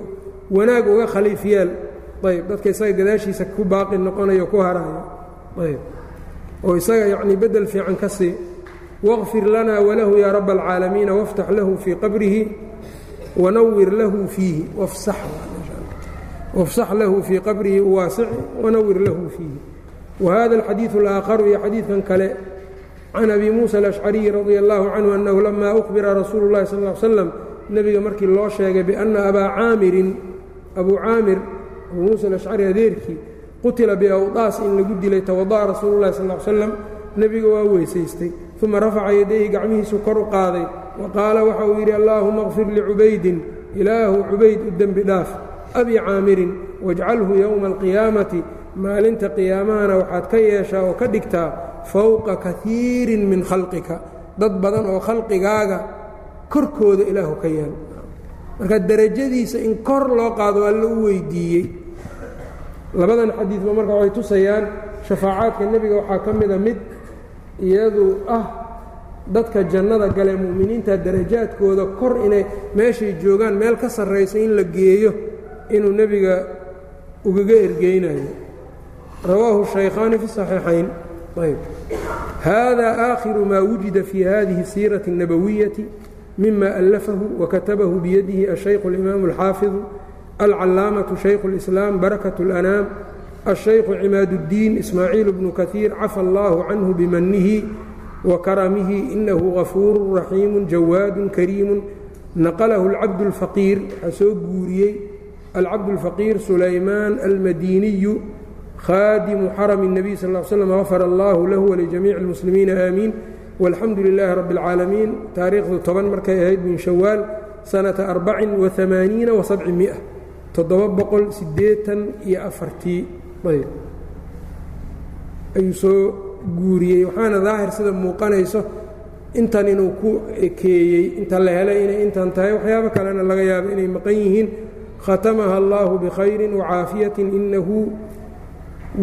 Speaker 1: wanaag uga khaliif yeel. Ayb. Dadka isaga gadaashiisa ku baaqi noqonayo ku harayo ayb. Oo isaga yanii bedel fiican ka sii wاغfir lana walahu ya rab اlcaalamiina wاftax lahu fii qabrihi wanawir lahu fiihi wafsax lahu fii qabrihi waasic wanawir lahu fiihi wahada اlxadiiثu اlaakharu iyo xadiidkan kale can abi muusa alashcariyi radia allahu canhu annahu lama ukhbira rasuulu اllahi sal ll slam nebiga markii loo sheegay bianna abaa caamirin abuu caamir abuu muusa alashcari adeerkii qutila biawdaas in lagu dilay tawada'a rasuulu llahi sal l slam nebiga waa weysaystay uma rafaca yadayhi gacmihiisu kor u qaaday. Wa qaala waxa uu yidhi allaahuma kfir licubaydin ilaahu cubayd u dembi dhaaf abi caamirin wajcalhu yowma alqiyaamati maalinta qiyaamahana waxaad ka yeeshaa oo ka dhigtaa fowqa kaiirin min khalqika. Dad badan oo khalqigaaga korkooda ilaahu ka yeel marka derajadiisa in kor loo qaado alla u weydiiyey. Labadan xadiidba marka waxay tusayaan shafaacaadka nebiga waxaa ka mida mid iyadu ah dadka jannada gale mu'miniinta darajaadkooda kor inay meeshay joogaan meel ka sarraysa in la geeyo inuu nebiga ugaga ergeynayo rawaahu shaykhaani fi saxiixayn ayb hada aakhiru maa wujida fi hadihi siirati الnabawiyati mima allafahu wakatabahu biyadihi ashaykhu اlimaamu اlxaafiظu alcalaamaةu shaykhu اlislaam barakaة اlanaam الشhayku cimaad الdiin ismaaciil bnu kaثiir cafa اllahu canhu bimanihi وkaramihi inahu غafuuru raxiimu jawaadu kariimu naqlahu اlcabd الfaqiir waxaa soo guuriyey alcabd الfaqiir sulaymaan almadiniyu khadimu xarm النabiy sal ا slm غafar اllah lahu wljamiic اlmuslimiina aamiin walxamdu lilaahi rabi اlcaalamiin taariikhdu toban markay ahayd min shawaal sanata arbacin وamaaniina وasabcimiئa toddoba boqol siddeetan iyo afartii ayb ayuu soo guuriyey waxaana daahir sida muuqanayso intan inuu ku ekeeyey inta la helay inay intan tahay waxyaabo kalena laga yaabo inay maqan yihiin. Khatamaha allaahu bikhayrin wacaafiyatin innahu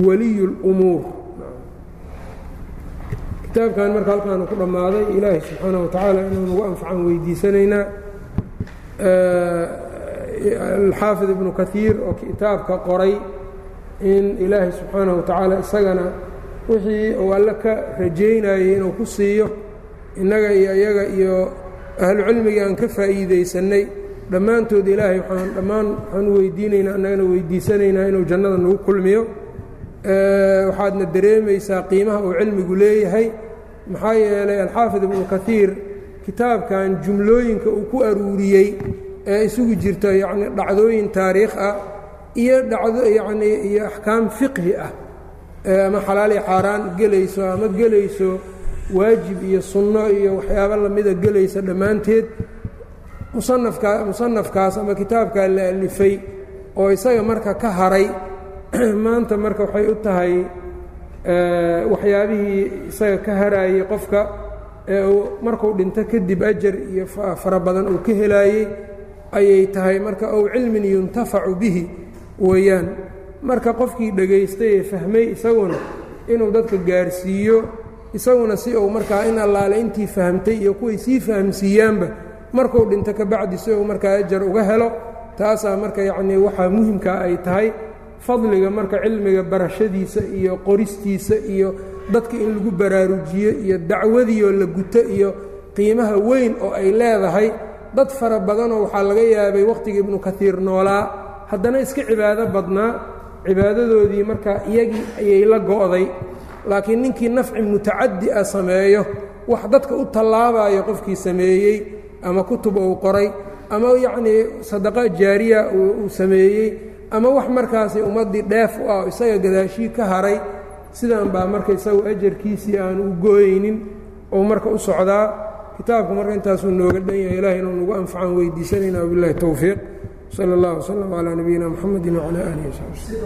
Speaker 1: waliyu اlumuur kitaabkan marka halkaanu ku dhammaaday ilaahay subxaana wa tacaala inuu nagu anfacaan weydiisanaynaa. Alxaafid ibnu kaiir oo kitaabka qoray in ilaahay subxaanaه wa tacaala isagana wixii uu alle ka rajaynayey inuu ku siiyo innaga iyo iyaga iyo ahlucilmiga aan ka faa'iidaysannay. Dhammaantood ilaahay waxaan dhammaan waxaan u weydiinaynaa annagana weydiisanaynaa inuu jannada nagu kulmiyo. Waxaadna dareemaysaa qiimaha uu cilmigu leeyahay. Maxaa yeelay alxaafid ibnu kaiir kitaabkan jumlooyinka uu ku aruuriyey ee isugu jirto yacni dhacdooyin taariikh ah iyo dhacdo yacnii iyo axkaam fiqhi ah. Ama xalaali xaaraan gelayso ama gelayso waajib iyo sunno iyo waxyaabo lamida gelaysa dhammaanteed. Musanafka musanafkaas ama kitaabkaa la alifay oo isaga marka ka haray [CLEARS THROAT] maanta marka waxay u tahay waxyaabihii isaga ka haraayey qofka ee uu markuu dhinto kadib ajar iyo fara badan uu ka helaayey ayay tahay marka ow cilmin yuntafacu bihi weeyaan. Marka qofkii dhegaystay ee fahmay isaguna inuu dadka gaarsiiyo isaguna si uu markaa in allaale intii fahamtay iyo kuway sii fahamsiiyaanba markuu dhinto ka bacdi si uu markaa ajar uga helo taasaa marka yacnii waxaa muhimkaa ay tahay fadliga marka cilmiga barashadiisa iyo qoristiisa iyo dadka in lagu baraarujiyo iyo dacwadiioo la guto iyo qiimaha weyn oo ay leedahay. Dad fara badanoo waxaa laga yaabay wakhtiga ibnu kaiir noolaa haddana iska cibaado badnaa cibaadadoodii marka iyagii ayay la go'day laakiin ninkii nafci mutacadi ah sameeyo wax dadka u tallaabayo qofkii sameeyey ama kutub uu qoray ama yacnii sadaqa jaariya uu sameeyey ama wax markaasi ummaddii dheef u ah isaga gadaashii ka haray sidan baa marka isagu ajarkiisii aan u gooyeynin ou marka u socdaa. Kitaabku marka intaasuu nooga dhan yahay ilaah inuu nagu anfacan weydiisanayna wabilahi towfiiq sala اllah wslm calaa nabiyina mxamedi wcalaa alihi wsaxbi